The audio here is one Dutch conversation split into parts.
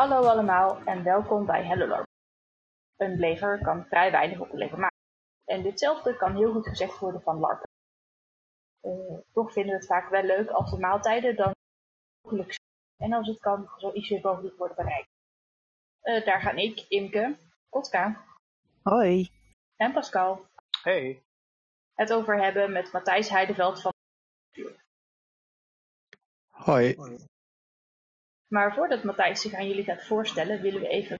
Hallo allemaal en welkom bij Hello. Een leger kan vrij weinig op een leger maken. En ditzelfde kan heel goed gezegd worden van LARP. Uh, toch vinden we het vaak wel leuk als de maaltijden dan mogelijk zijn en als het kan zo iets weer mogelijk worden bereikt. Uh, daar gaan ik, Imke, Kotka. Hoi. En Pascal. Hey. Het over hebben met Matthijs Heideveld van Hoi. Maar voordat Matthijs zich aan jullie gaat voorstellen, willen we even...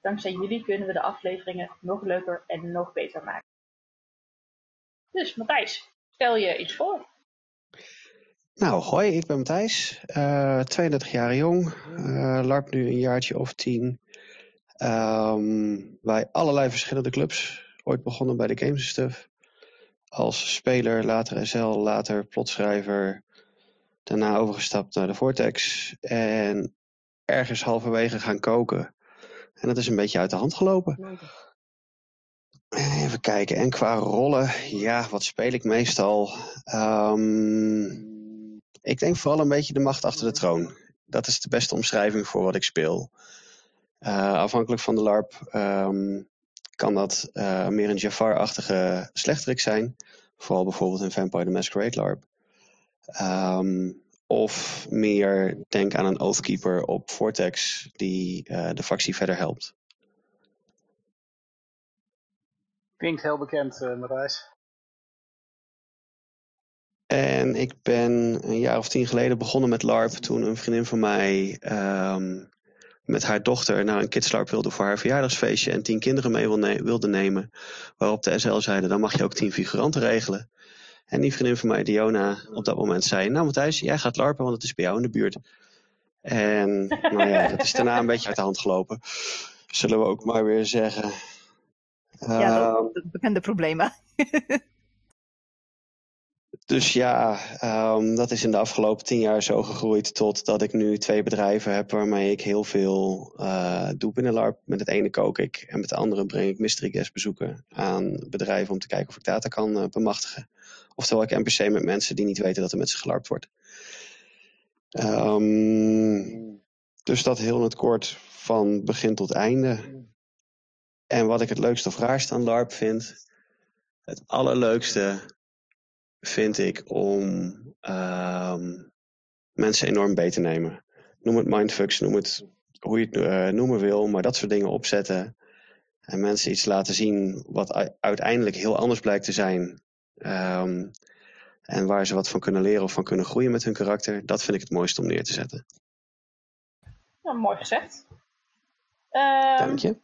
Dankzij jullie kunnen we de afleveringen nog leuker en nog beter maken. Dus Matthijs, stel je iets voor. Nou, hoi, ik ben Matthijs, uh, 32 jaar jong, uh, larp nu een jaartje of tien. Um, bij allerlei verschillende clubs. Ooit begonnen bij de Games Stuff. Als speler, later SL, later plotschrijver. Daarna overgestapt naar de Vortex. En ergens halverwege gaan koken. En dat is een beetje uit de hand gelopen. Even kijken. En qua rollen, ja, wat speel ik meestal? Um, ik denk vooral een beetje de macht achter de troon. Dat is de beste omschrijving voor wat ik speel. Uh, afhankelijk van de LARP um, kan dat uh, meer een Jafar-achtige slechterik zijn. Vooral bijvoorbeeld in Vampire the Masquerade LARP. Um, of meer denk aan een Oathkeeper op Vortex die uh, de factie verder helpt. Klinkt heel bekend, uh, Matthijs. En ik ben een jaar of tien geleden begonnen met LARP toen een vriendin van mij um, met haar dochter naar een kidslarp wilde voor haar verjaardagsfeestje en tien kinderen mee wilde nemen. Waarop de SL zeiden, dan mag je ook tien figuranten regelen. En die vriendin van mij, Diona, op dat moment zei, nou Matthijs, jij gaat larpen, want het is bij jou in de buurt. En nou ja, dat is daarna een beetje uit de hand gelopen. Zullen we ook maar weer zeggen. Ja, dat, dat bekende problemen. Dus ja, um, dat is in de afgelopen tien jaar zo gegroeid tot dat ik nu twee bedrijven heb waarmee ik heel veel uh, doe binnen LARP. Met het ene kook ik en met de andere breng ik mystery guest bezoeken aan bedrijven om te kijken of ik data kan uh, bemachtigen. Oftewel ik NPC met mensen die niet weten dat er met ze gelarpt wordt. Um, dus dat heel in het kort van begin tot einde. En wat ik het leukste of raarste aan LARP vind, het allerleukste vind ik om um, mensen enorm beter te nemen. Noem het mindfucks, noem het hoe je het uh, noemen wil, maar dat soort dingen opzetten. En mensen iets laten zien wat uiteindelijk heel anders blijkt te zijn. Um, en waar ze wat van kunnen leren of van kunnen groeien met hun karakter. Dat vind ik het mooiste om neer te zetten. Nou, mooi gezegd. Um, Dank je.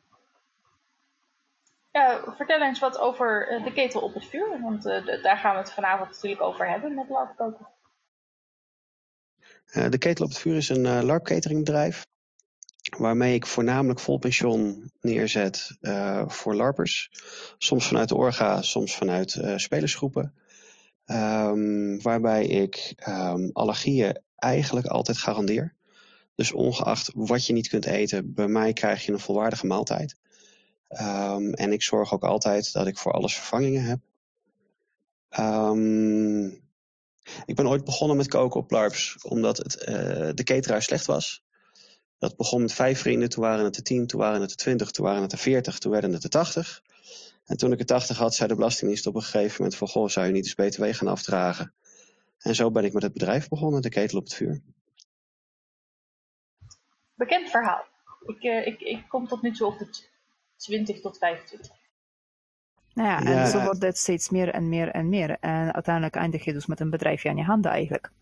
Vertel eens wat over uh, de ketel op het vuur, want de, daar gaan we het vanavond natuurlijk over hebben met LARP koken. Uh, de ketel op het vuur is een uh, waarmee ik voornamelijk vol pension neerzet voor LARPers. Soms vanuit de orga, soms vanuit spelersgroepen. Um, waarbij ik um, allergieën eigenlijk altijd garandeer. Dus ongeacht wat je niet kunt eten, bij mij krijg je een volwaardige maaltijd. Um, en ik zorg ook altijd dat ik voor alles vervangingen heb. Um, ik ben ooit begonnen met koken op LARPs, omdat het, uh, de cateraar slecht was. Dat begon met vijf vrienden, toen waren het er tien, toen waren het er twintig, toen waren het er veertig, toen werden het er tachtig. En toen ik er tachtig had, zei de Belastingdienst op een gegeven moment van, goh, zou je niet eens BTW gaan afdragen? En zo ben ik met het bedrijf begonnen, de ketel op het vuur. Bekend verhaal. Ik, uh, ik, ik kom tot nu toe op het 20 tot 25. Nou ja, en ja. zo wordt het steeds meer en meer en meer. En uiteindelijk eindig je dus met een bedrijfje aan je handen eigenlijk.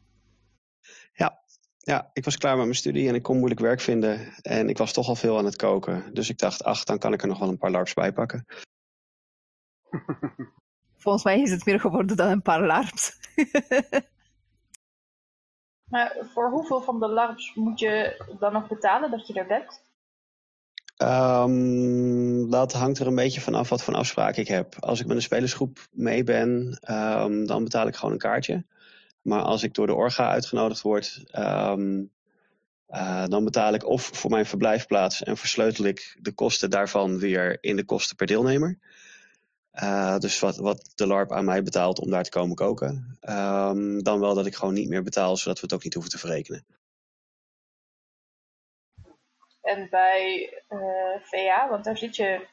Ja, ja, ik was klaar met mijn studie en ik kon moeilijk werk vinden. En ik was toch al veel aan het koken. Dus ik dacht, ach, dan kan ik er nog wel een paar larps bij pakken. Volgens mij is het meer geworden dan een paar larps. maar voor hoeveel van de larps moet je dan nog betalen dat je er bent? Um, dat hangt er een beetje vanaf wat voor afspraak ik heb. Als ik met een spelersgroep mee ben, um, dan betaal ik gewoon een kaartje. Maar als ik door de orga uitgenodigd word, um, uh, dan betaal ik of voor mijn verblijfplaats en versleutel ik de kosten daarvan weer in de kosten per deelnemer. Uh, dus wat, wat de LARP aan mij betaalt om daar te komen koken. dan wel dat ik gewoon niet meer betaal, zodat we het ook niet hoeven te verrekenen. En bij uh, VA, want daar zit je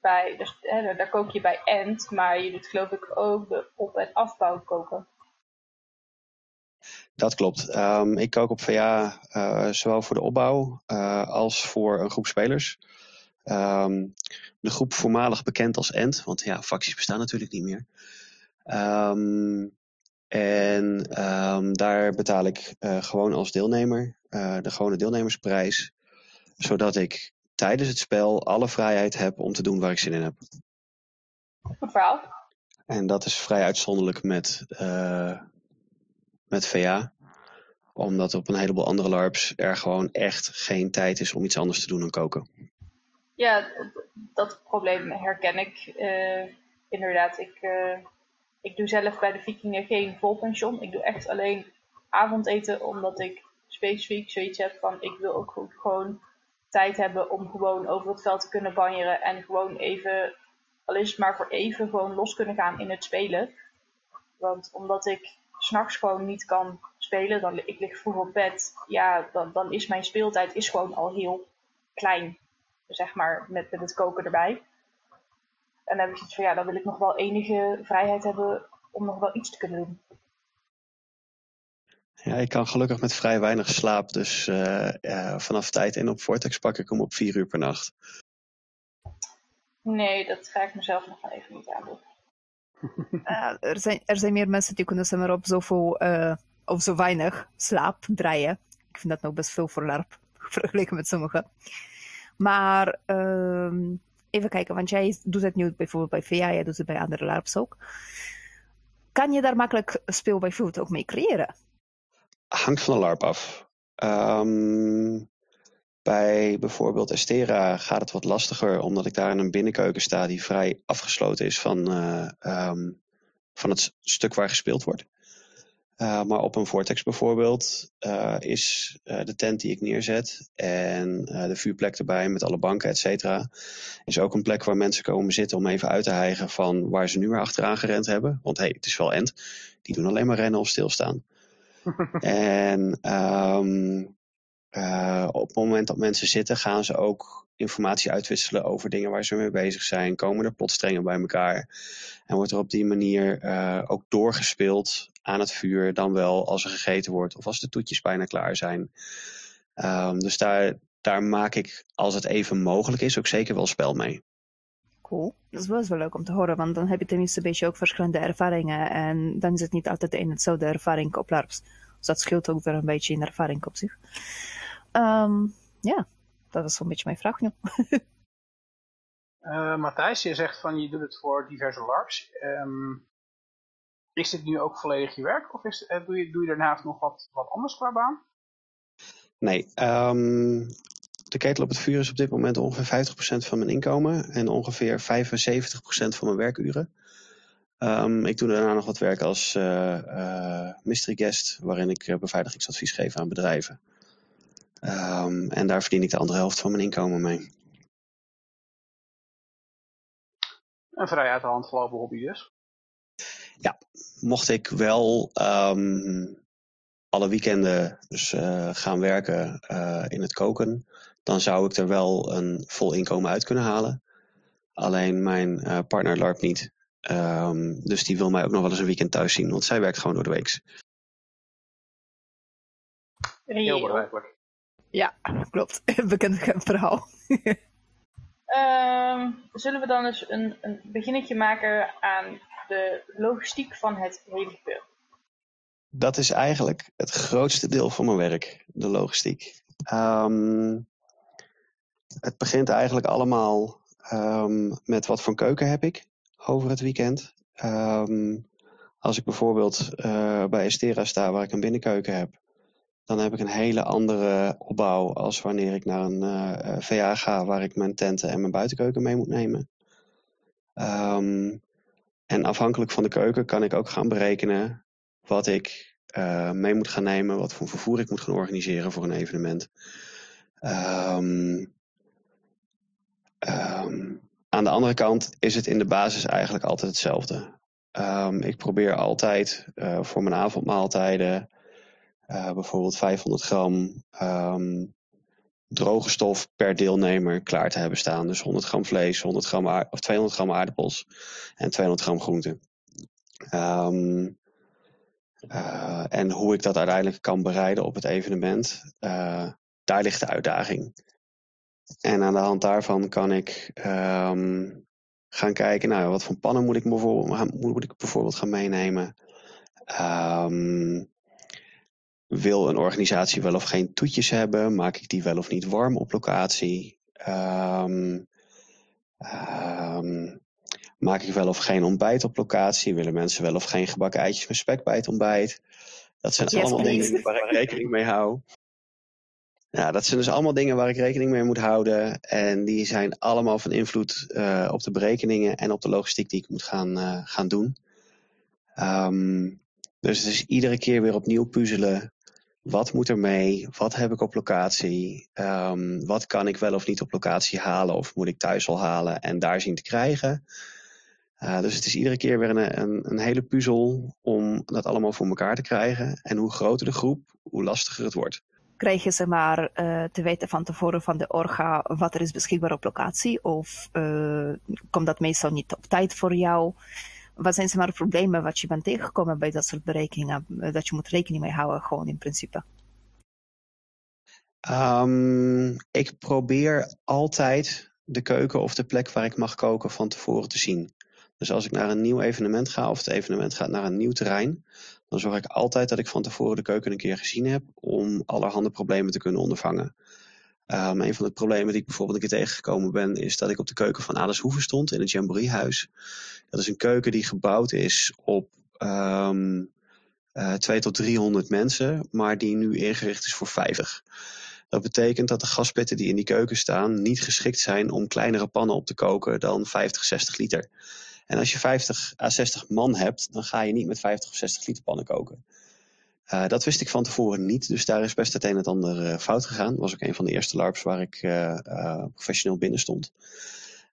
bij, dus, daar kook je bij end, maar je doet geloof ik ook de op- en afbouw koken. Dat klopt. Um, ik kook op VA uh, zowel voor de opbouw uh, als voor een groep spelers. Um, de groep voormalig bekend als END, want ja, facties bestaan natuurlijk niet meer. Um, en daar betaal ik gewoon als deelnemer de gewone deelnemersprijs, zodat ik tijdens het spel alle vrijheid heb om te doen waar ik zin in heb. Goed verhaal. En dat is vrij uitzonderlijk met, met VA omdat op een heleboel andere LARPs er gewoon echt geen tijd is om iets anders te doen dan koken. Ja, dat probleem herken ik. Uh, inderdaad, ik, uh, ik doe zelf bij de Vikingen geen volpension. Ik doe echt alleen avondeten, omdat ik specifiek zoiets heb van ik wil ook gewoon tijd hebben om gewoon over het veld te kunnen banjeren en gewoon even, al is het maar voor even, gewoon los kunnen gaan in het spelen. Want omdat ik s'nachts gewoon niet kan spelen, dan ik lig vroeg op bed, ja, dan, dan is mijn speeltijd is gewoon al heel klein, zeg maar, met, met het koken erbij. En dan heb ik zoiets van, ja, dan wil ik nog wel enige vrijheid hebben om nog wel iets te kunnen doen. Ja, ik kan gelukkig met vrij weinig slaap, dus uh, uh, vanaf tijd in op Vortex pak ik hem op vier uur per nacht. Nee, dat ga ik mezelf nog even niet aandoen. Uh, er, zijn, er zijn meer mensen die kunnen maar op zoveel uh, of zo weinig slaap draaien. Ik vind dat nog best veel voor LARP, vergeleken met sommigen. Maar uh, even kijken, want jij doet het nu bijvoorbeeld bij VA, jij doet het bij andere LARPs ook. Kan je daar makkelijk speel bijvoorbeeld ook mee creëren? Hangt van de LARP af. Um, bij bijvoorbeeld Estera gaat het wat lastiger, omdat ik daar in een binnenkeuken sta die vrij afgesloten is van, uh, um, van het stuk waar gespeeld wordt. Uh, maar op een Vortex bijvoorbeeld uh, is de tent die ik neerzet en de vuurplek erbij met alle banken, et cetera, is ook een plek waar mensen komen zitten om even uit te hijgen van waar ze nu weer achteraan gerend hebben. Want hé, hey, het is wel end. Die doen alleen maar rennen of stilstaan. en um, uh, op het moment dat mensen zitten, gaan ze ook informatie uitwisselen over dingen waar ze mee bezig zijn. Komen er plotstrengen bij elkaar. En wordt er op die manier uh, ook doorgespeeld aan het vuur. Dan wel als er gegeten wordt of als de toetjes bijna klaar zijn. Um, dus daar, daar maak ik, als het even mogelijk is, ook zeker wel spel mee. Cool. Dat is wel, leuk om te horen, want dan heb je tenminste een beetje ook verschillende ervaringen. En dan is het niet altijd een hetzelfde ervaring op LARPs. Dus dat scheelt ook weer een beetje in ervaring op zich. Um, ja, dat is zo'n beetje mijn vraag nu. uh, Matthijs, je zegt van je doet het voor diverse LARPs. Um, is dit nu ook volledig je werk of is, uh, doe, je, doe je daarnaast nog wat, wat anders qua baan? Nee, um, de ketel op het vuur is op dit moment ongeveer 50% van mijn inkomen en ongeveer 75% van mijn werkuren. Um, ik doe daarna nog wat werk als uh, uh, mystery guest, waarin ik beveiligingsadvies geef aan bedrijven. Um, en daar verdien ik de andere helft van mijn inkomen mee. Een vrij uit de hand gelopen hobby dus? Ja, mocht ik wel um, alle weekenden dus, uh, gaan werken uh, in het koken, dan zou ik er wel een vol inkomen uit kunnen halen. Alleen mijn uh, partner LARP niet. Um, dus die wil mij ook nog wel eens een weekend thuis zien, want zij werkt gewoon door de week. Heel begrijpelijk. Ja, klopt. Bekend verhaal. um, zullen we dan eens een, een beginnetje maken aan de logistiek van het hele gebeuren? Dat is eigenlijk het grootste deel van mijn werk, de logistiek. Um, het begint eigenlijk allemaal um, met wat voor keuken heb ik over het weekend. Um, als ik bijvoorbeeld uh, bij Estera sta waar ik een binnenkeuken heb, dan heb ik een hele andere opbouw als wanneer ik naar een uh, VA ga waar ik mijn tenten en mijn buitenkeuken mee moet nemen. Um, en afhankelijk van de keuken kan ik ook gaan berekenen wat ik mee moet gaan nemen, wat voor vervoer ik moet gaan organiseren voor een evenement. Um, um, aan de andere kant is het in de basis eigenlijk altijd hetzelfde. ik probeer altijd uh, voor mijn avondmaaltijden uh, bijvoorbeeld 500 gram um, droge stof per deelnemer klaar te hebben staan. Dus 100 gram vlees, 100 gram of 200 gram aardappels en 200 gram groenten. Ehm, uh, en hoe ik dat uiteindelijk kan bereiden op het evenement, daar ligt de uitdaging. En aan de hand daarvan kan ik um, gaan kijken, nou, wat voor pannen moet ik bijvoorbeeld, moet ik bijvoorbeeld gaan meenemen? Um, wil een organisatie wel of geen toetjes hebben? Maak ik die wel of niet warm op locatie? Um, um, maak ik wel of geen ontbijt op locatie? Willen mensen wel of geen gebakken eitjes met spek bij het ontbijt? Dat zijn allemaal dingen waar ik rekening mee hou. Ja, dat zijn dus allemaal dingen waar ik rekening mee moet houden. En die zijn allemaal van invloed uh, op de berekeningen en op de logistiek die ik moet gaan, uh, gaan doen. Um, dus het is iedere keer weer opnieuw puzzelen. Wat moet er mee? Wat heb ik op locatie? Um, wat kan ik wel of niet op locatie halen? Of moet ik thuis al halen en daar zien te krijgen? Uh, dus het is iedere keer weer een, een, een, hele puzzel om dat allemaal voor elkaar te krijgen. En hoe groter de groep, hoe lastiger het wordt. Krijg je ze maar uh, te weten van tevoren van de orga wat er is beschikbaar op locatie? Of uh, komt dat meestal niet op tijd voor jou? Wat zijn ze maar problemen wat je bent tegengekomen bij dat soort berekeningen? Dat je moet rekening mee houden, gewoon in principe. Um, ik probeer altijd de keuken of de plek waar ik mag koken van tevoren te zien. Dus als ik naar een nieuw evenement ga of het evenement gaat naar een nieuw terrein, dan zorg ik altijd dat ik van tevoren de keuken een keer gezien heb om allerhande problemen te kunnen ondervangen. Um, een van de problemen die ik bijvoorbeeld een keer tegengekomen ben, is dat ik op de keuken van Alice Hoeve stond in het Jamboreehuis. Dat is een keuken die gebouwd is op um, uh, 2 tot 300 mensen, maar die nu ingericht is voor 50. Dat betekent dat de gaspitten die in die keuken staan niet geschikt zijn om kleinere pannen op te koken dan 50, 60 liter. En als je 50 à 60 man hebt, dan ga je niet met 50 of 60 liter pannen koken. Uh, dat wist ik van tevoren niet, dus daar is best het een en ander uh, fout gegaan. Dat was ook een van de eerste LARPs waar ik uh, professioneel binnen stond.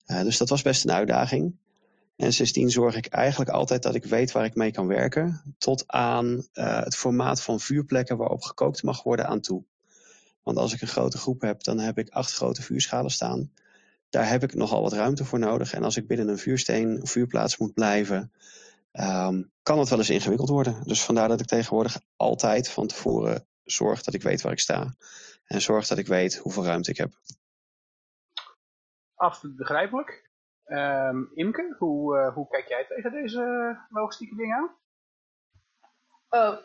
dus dat was best een uitdaging. En sindsdien zorg ik eigenlijk altijd dat ik weet waar ik mee kan werken, tot aan het formaat van vuurplekken waarop gekookt mag worden aan toe. Want als ik een grote groep heb, dan heb ik acht grote vuurschalen staan daar heb ik nogal wat ruimte voor nodig. En als ik binnen een vuursteen of vuurplaats moet blijven, um, kan het wel eens ingewikkeld worden. Dus vandaar dat ik tegenwoordig altijd van tevoren zorg dat ik weet waar ik sta. En zorg dat ik weet hoeveel ruimte ik heb. Absoluut begrijpelijk. Um, Imke, hoe, uh, hoe kijk jij tegen deze logistieke dingen aan? Oh,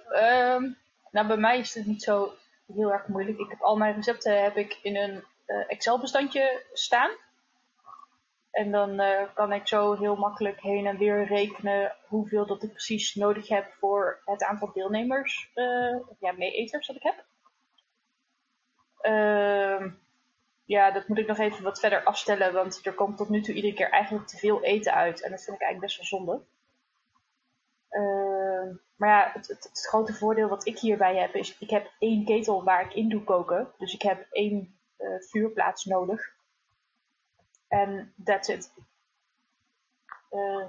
um, nou bij mij is het niet zo heel erg moeilijk. Ik heb al mijn recepten heb ik in een uh, Excel bestandje staan. En dan uh, kan ik zo heel makkelijk heen en weer rekenen hoeveel dat ik precies nodig heb voor het aantal deelnemers, uh, ja, meeeters dat ik heb. Uh, ja, dat moet ik nog even wat verder afstellen, want er komt tot nu toe iedere keer eigenlijk te veel eten uit. En dat vind ik eigenlijk best wel zonde. Ehm, maar ja, het, het, het, grote voordeel wat ik hierbij heb is, ik heb één ketel waar ik in doe koken. Dus ik heb één eh, vuurplaats nodig. En that's it. Uh,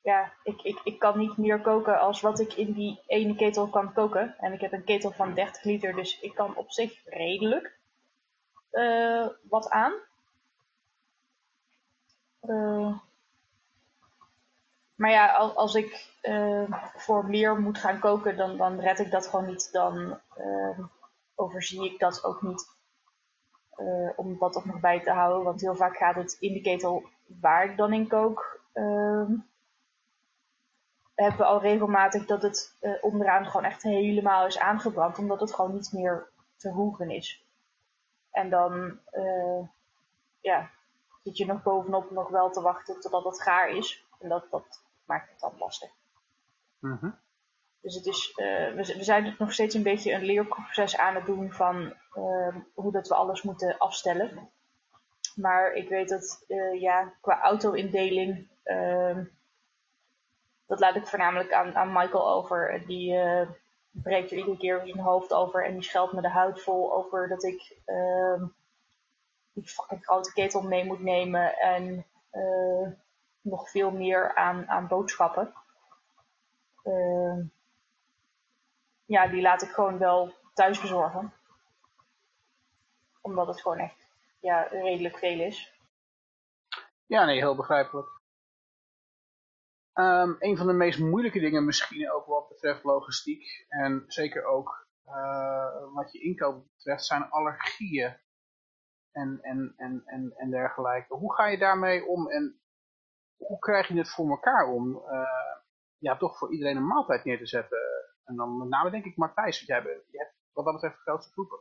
ja, ik, ik, ik kan niet meer koken als wat ik in die ene ketel kan koken. En ik heb een ketel van 30 liter, dus ik kan op zich redelijk uh, wat aan. Uh, maar ja, als, als ik voor meer moet gaan koken, dan, dan red ik dat gewoon niet. Dan overzie ik dat ook niet uh, om dat ook nog bij te houden. Want heel vaak gaat het in de ketel waar ik dan in kook. Uh, hebben we al regelmatig dat het uh, onderaan gewoon echt helemaal is aangebrand. Omdat het gewoon niet meer te roeren is. En dan uh, ja, zit je nog bovenop nog wel te wachten totdat het gaar is. En dat, dat maakt het dan lastig. -hmm. Dus het is, uh, we, zijn nog steeds een beetje een leerproces aan het doen van uh, hoe dat we alles moeten afstellen. Maar ik weet dat uh, ja, qua auto-indeling, ehm, dat laat ik voornamelijk aan, aan Michael over. Die eh, breekt er iedere keer zijn hoofd over en die scheldt me de huid vol over dat ik ehm, die fucking grote ketel mee moet nemen en nog veel meer aan, aan boodschappen. Ja, die laat ik gewoon wel thuis bezorgen. Omdat het gewoon echt ja, redelijk veel is. Ja, nee, heel begrijpelijk. Um, een van de meest moeilijke dingen misschien ook wat betreft logistiek en zeker ook uh, wat je inkoop betreft zijn allergieën en, en, en, en, en dergelijke. Hoe ga je daarmee om en hoe krijg je het voor elkaar om uh, ja, toch voor iedereen een maaltijd neer te zetten? En dan met name denk ik Martijs, want jij je hebt wat dat betreft de grootste groepen.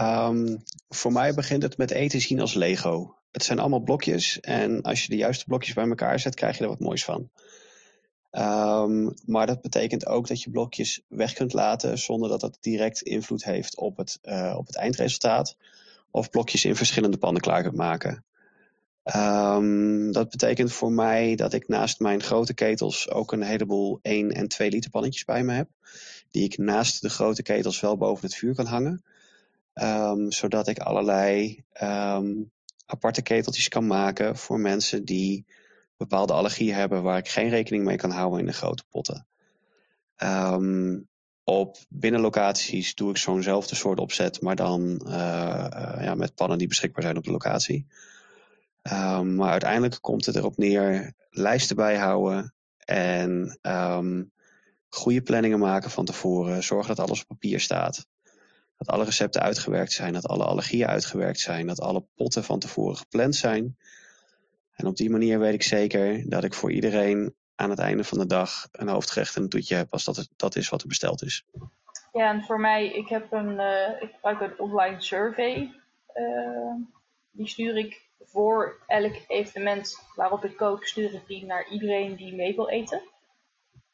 Um, voor mij begint het met eten zien als Lego. Het zijn allemaal blokjes en als je de juiste blokjes bij elkaar zet, krijg je er wat moois van. Um, maar dat betekent ook dat je blokjes weg kunt laten zonder dat dat direct invloed heeft op het, uh, op het eindresultaat. Of blokjes in verschillende pannen klaar kunt maken. Um, dat betekent voor mij dat ik naast mijn grote ketels ook een heleboel 1 en 2 liter pannetjes bij me heb. Die ik naast de grote ketels wel boven het vuur kan hangen. Um, zodat ik allerlei um, aparte keteltjes kan maken voor mensen die bepaalde allergieën hebben waar ik geen rekening mee kan houden in de grote potten. Op binnenlocaties doe ik zo'nzelfde soort opzet, maar dan uh, uh, ja, met pannen die beschikbaar zijn op de locatie. Um, maar uiteindelijk komt het erop neer lijsten bijhouden en um, goede planningen maken van tevoren. Zorgen dat alles op papier staat. Dat alle recepten uitgewerkt zijn, dat alle allergieën uitgewerkt zijn, dat alle potten van tevoren gepland zijn. En op die manier weet ik zeker dat ik voor iedereen aan het einde van de dag een hoofdgerecht en een toetje heb als dat, het, dat is wat er besteld is. Ja, en voor mij, ik heb een, uh, ik gebruik een online survey. Uh, die stuur ik voor elk evenement waarop ik kook, stuur ik die naar iedereen die mee wil eten.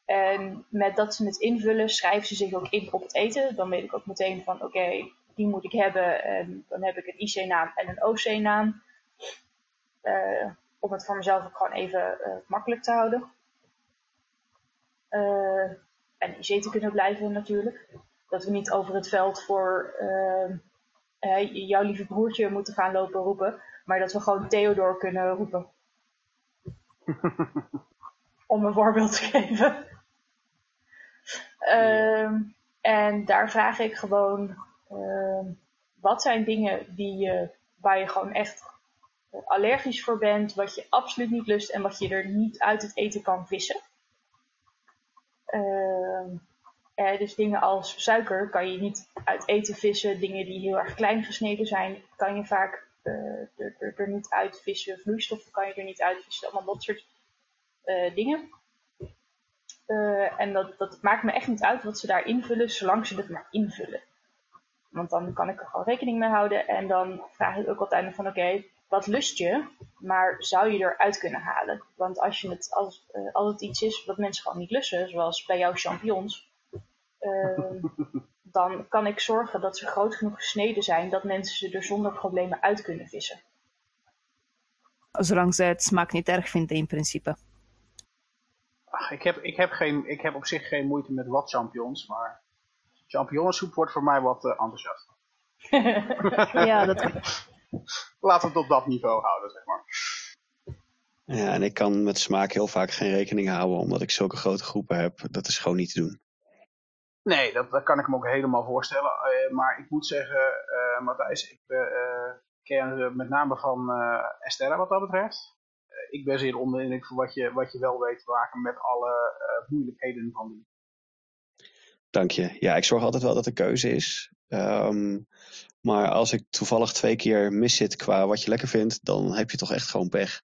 En met dat ze het invullen, schrijven ze zich ook in op het eten. Dan weet ik ook meteen van, oké, die moet ik hebben. En dan heb ik een IC-naam en een OC-naam. Uh, om het voor mezelf ook gewoon even uh, makkelijk te houden. Uh, en IC te kunnen blijven natuurlijk. Dat we niet over het veld voor jouw lieve broertje moeten gaan lopen roepen. Maar dat we gewoon Theodor kunnen roepen. om een voorbeeld te geven. Uh, en daar vraag ik gewoon, uh, wat zijn dingen die je, waar je gewoon echt allergisch voor bent, wat je absoluut niet lust en wat je er niet uit het eten kan vissen. Uh, eh, dus dingen als suiker kan je niet uit eten vissen. Dingen die heel erg klein gesneden zijn, kan je vaak er, er, er, niet uit vissen. Vloeistoffen kan je er niet uit vissen. Allemaal dat soort uh, dingen. Uh, en dat, dat maakt me echt niet uit wat ze daar invullen, zolang ze het maar invullen. Want dan kan ik er gewoon rekening mee houden. En dan vraag ik ook altijd van oké, okay, wat lust je? Maar zou je eruit kunnen halen? Want als, je het, als, uh, als het iets is wat mensen gewoon niet lussen, zoals bij jouw champignons, uh, dan kan ik zorgen dat ze groot genoeg gesneden zijn dat mensen ze er zonder problemen uit kunnen vissen. Zolang ze het smaak niet erg vinden in principe. Ach, ik, heb, ik, heb geen, ik heb op zich geen moeite met wat champignons, maar champignonsoep wordt voor mij wat uh, enthousiast. ja, dat Laten we het op dat niveau houden, zeg maar. Ja, en ik kan met smaak heel vaak geen rekening houden, omdat ik zulke grote groepen heb. Dat is gewoon niet te doen. Nee, dat, kan ik me ook helemaal voorstellen. Uh, maar ik moet zeggen, uh, Matthijs, ik uh, ken met name van Estella wat dat betreft. ik ben zeer onder indruk van wat je, wat je wel weet te maken met alle moeilijkheden van die. Dank je. Ja, ik zorg altijd wel dat er keuze is. Um, maar als ik toevallig twee keer mis zit qua wat je lekker vindt, dan heb je toch echt gewoon pech.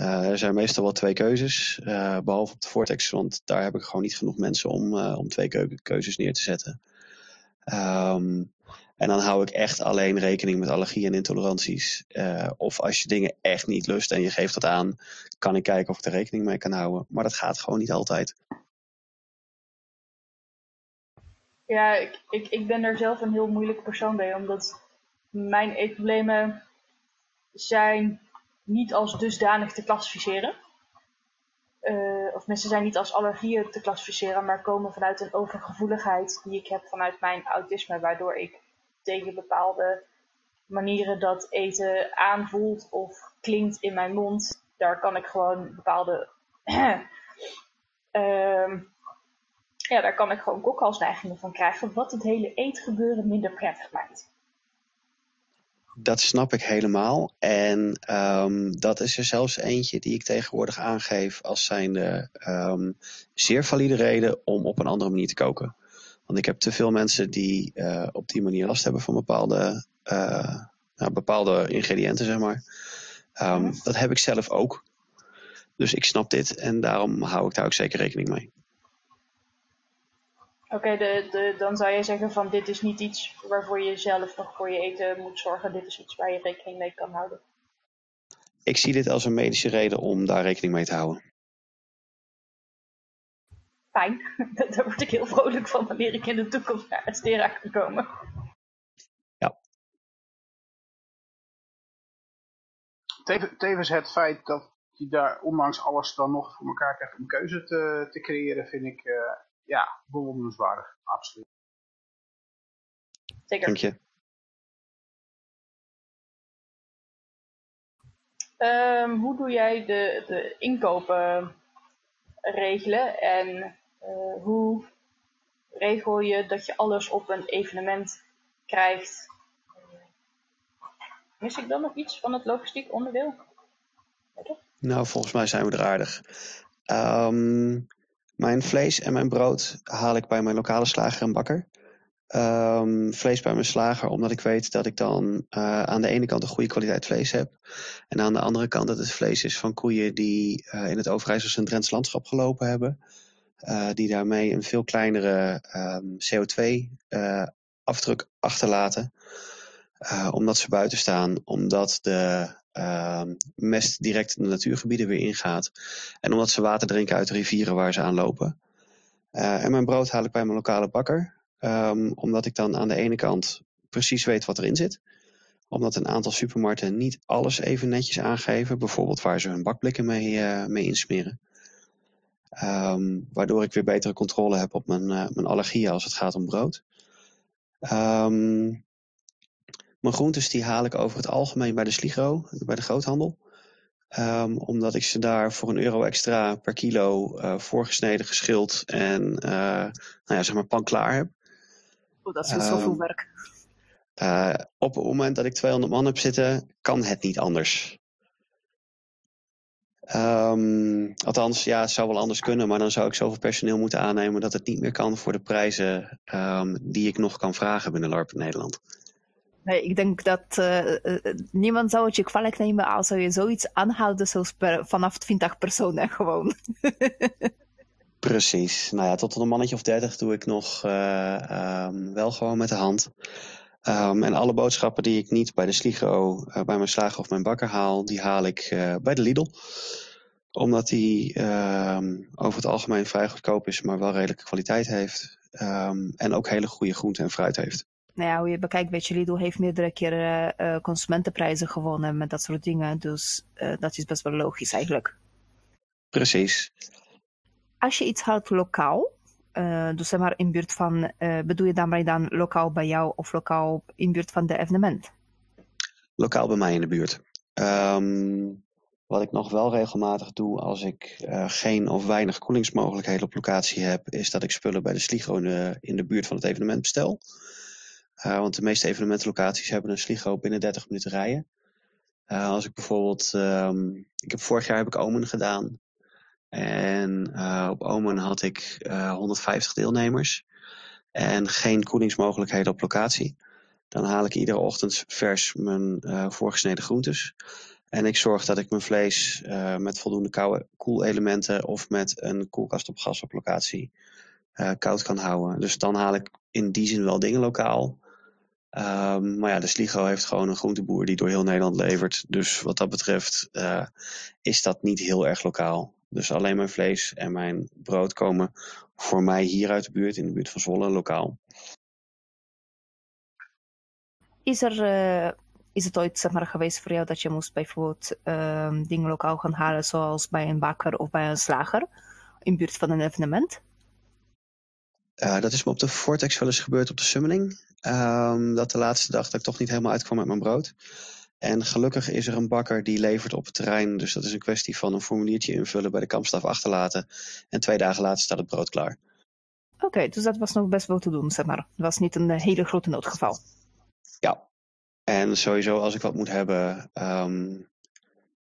Uh, er zijn meestal wel twee keuzes, uh, behalve op de Vortex, want daar heb ik gewoon niet genoeg mensen om, uh, om twee keu keuzes neer te zetten. Um, en dan hou ik echt alleen rekening met allergieën en intoleranties. of als je dingen echt niet lust en je geeft dat aan, kan ik kijken of ik er rekening mee kan houden. Maar dat gaat gewoon niet altijd. Ja, ik, ik, ik ben daar zelf een heel moeilijke persoon bij, omdat mijn eetproblemen zijn niet als dusdanig te klassificeren. Uh, of mensen zijn niet als allergieën te klassificeren, maar komen vanuit een overgevoeligheid die ik heb vanuit mijn autisme, waardoor ik tegen bepaalde manieren dat eten aanvoelt of klinkt in mijn mond, daar kan ik gewoon bepaalde uh, ja, daar kan ik gewoon kokhalsneigingen van krijgen, wat het hele eetgebeuren minder prettig maakt. Dat snap ik helemaal. En ehm, dat is er zelfs eentje die ik tegenwoordig aangeef als zijnde um, zeer valide reden om op een andere manier te koken. Want ik heb te veel mensen die uh, op die manier last hebben van bepaalde, uh, nou, bepaalde ingrediënten, zeg maar. Um, dat heb ik zelf ook. Dus ik snap dit en daarom hou ik daar ook zeker rekening mee. Oké, de, de, dan zou je zeggen van dit is niet iets waarvoor je zelf nog voor je eten moet zorgen. Dit is iets waar je rekening mee kan houden. Ik zie dit als een medische reden om daar rekening mee te houden. Fijn, daar word ik heel vrolijk van wanneer ik in de toekomst naar het stera kan komen. Ja. Tevens het feit dat je daar ondanks alles dan nog voor elkaar krijgt om keuze te, te creëren, vind ik... Uh, ja, bewonderenswaardig, absoluut. Zeker. Dank je. Um, hoe doe jij de, de inkopen regelen en uh, hoe regel je dat je alles op een evenement krijgt? Mis ik dan nog iets van het logistiek onderdeel? Ja, nou, volgens mij zijn we er aardig. Um, mijn vlees en mijn brood haal ik bij mijn lokale slager en bakker. Um, vlees bij mijn slager, omdat ik weet dat ik dan uh, aan de ene kant een goede kwaliteit vlees heb. En aan de andere kant dat het vlees is van koeien die uh, in het Overijsselse en Drents landschap gelopen hebben. Uh, die daarmee een veel kleinere um, CO2-afdruk achterlaten. omdat ze buiten staan, omdat de uh, mest direct in de natuurgebieden weer ingaat. En omdat ze water drinken uit de rivieren waar ze aan lopen. Uh, en mijn brood haal ik bij mijn lokale bakker. Um, omdat ik dan aan de ene kant precies weet wat erin zit. Omdat een aantal supermarkten niet alles even netjes aangeven. Bijvoorbeeld waar ze hun bakblikken mee, uh, mee insmeren. Um, waardoor ik weer betere controle heb op mijn, uh, mijn allergieën als het gaat om brood. Um, mijn groentes die haal ik over het algemeen bij de Sligro, bij de groothandel. Um, omdat ik ze daar voor een euro extra per kilo uh, voorgesneden, geschild en uh, nou ja, zeg maar pan klaar heb. Oh, dat is um, zoveel werk. Uh, op het moment dat ik 200 man heb zitten, kan het niet anders. Um, althans, ja, het zou wel anders kunnen, maar dan zou ik zoveel personeel moeten aannemen dat het niet meer kan voor de prijzen die ik nog kan vragen binnen LARP Nederland. Nee, ik denk dat uh, uh, niemand zou het je kwalijk nemen als je zoiets aanhouden zoals vanaf 20 personen gewoon. Precies. Nou ja, tot een mannetje of 30 doe ik nog uh, um, wel gewoon met de hand. Um, en alle boodschappen die ik niet bij de Sligo, bij mijn slager of mijn bakker haal, die haal ik bij de Lidl. Omdat die ehm, over het algemeen vrij goedkoop is, maar wel redelijke kwaliteit heeft. en ook hele goede groenten en fruit heeft nou ja, hoe je bekijkt, weet je, Lidl heeft meerdere keren uh, consumentenprijzen gewonnen met dat soort dingen. Dus uh, dat is best wel logisch eigenlijk. Precies. Als je iets houdt lokaal, uh, dus zeg maar in buurt van, bedoel je daarmee dan lokaal bij jou of lokaal in buurt van de evenement? Lokaal bij mij in de buurt. Um, wat ik nog wel regelmatig doe als ik geen of weinig koelingsmogelijkheden op locatie heb, is dat ik spullen bij de Sligo in de, in de buurt van het evenement bestel. Uh, want de meeste evenementlocaties hebben een sligo binnen 30 minuten rijden. Uh, als ik bijvoorbeeld, um, ik heb vorig jaar heb ik Omen gedaan. En uh, op Omen had ik 150 deelnemers. En geen koelingsmogelijkheden op locatie. Dan haal ik iedere ochtend vers mijn voorgesneden groentes. En ik zorg dat ik mijn vlees met voldoende koelelementen of met een koelkast op gas op locatie koud kan houden. Dus dan haal ik in die zin wel dingen lokaal. Um, maar ja, de Sligo heeft gewoon een groenteboer die door heel Nederland levert. Dus wat dat betreft uh, is dat niet heel erg lokaal. Dus alleen mijn vlees en mijn brood komen voor mij hier uit de buurt, in de buurt van Zwolle, lokaal. Is er, uh, is het ooit zeg maar, geweest voor jou dat je moest bijvoorbeeld uh, dingen lokaal gaan halen, zoals bij een bakker of bij een slager, in buurt van een evenement? Uh, dat is me op de Vortex wel eens gebeurd op de Summoning. Um, dat de laatste dag dat ik toch niet helemaal uitkwam met mijn brood. En gelukkig is er een bakker die levert op het terrein. Dus dat is een kwestie van een formuliertje invullen bij de kampstaf achterlaten. En twee dagen later staat het brood klaar. Oké, okay, dus dat was nog best wel te doen, zeg maar. Het was niet een hele grote noodgeval. Ja. En sowieso als ik wat moet hebben, ehm,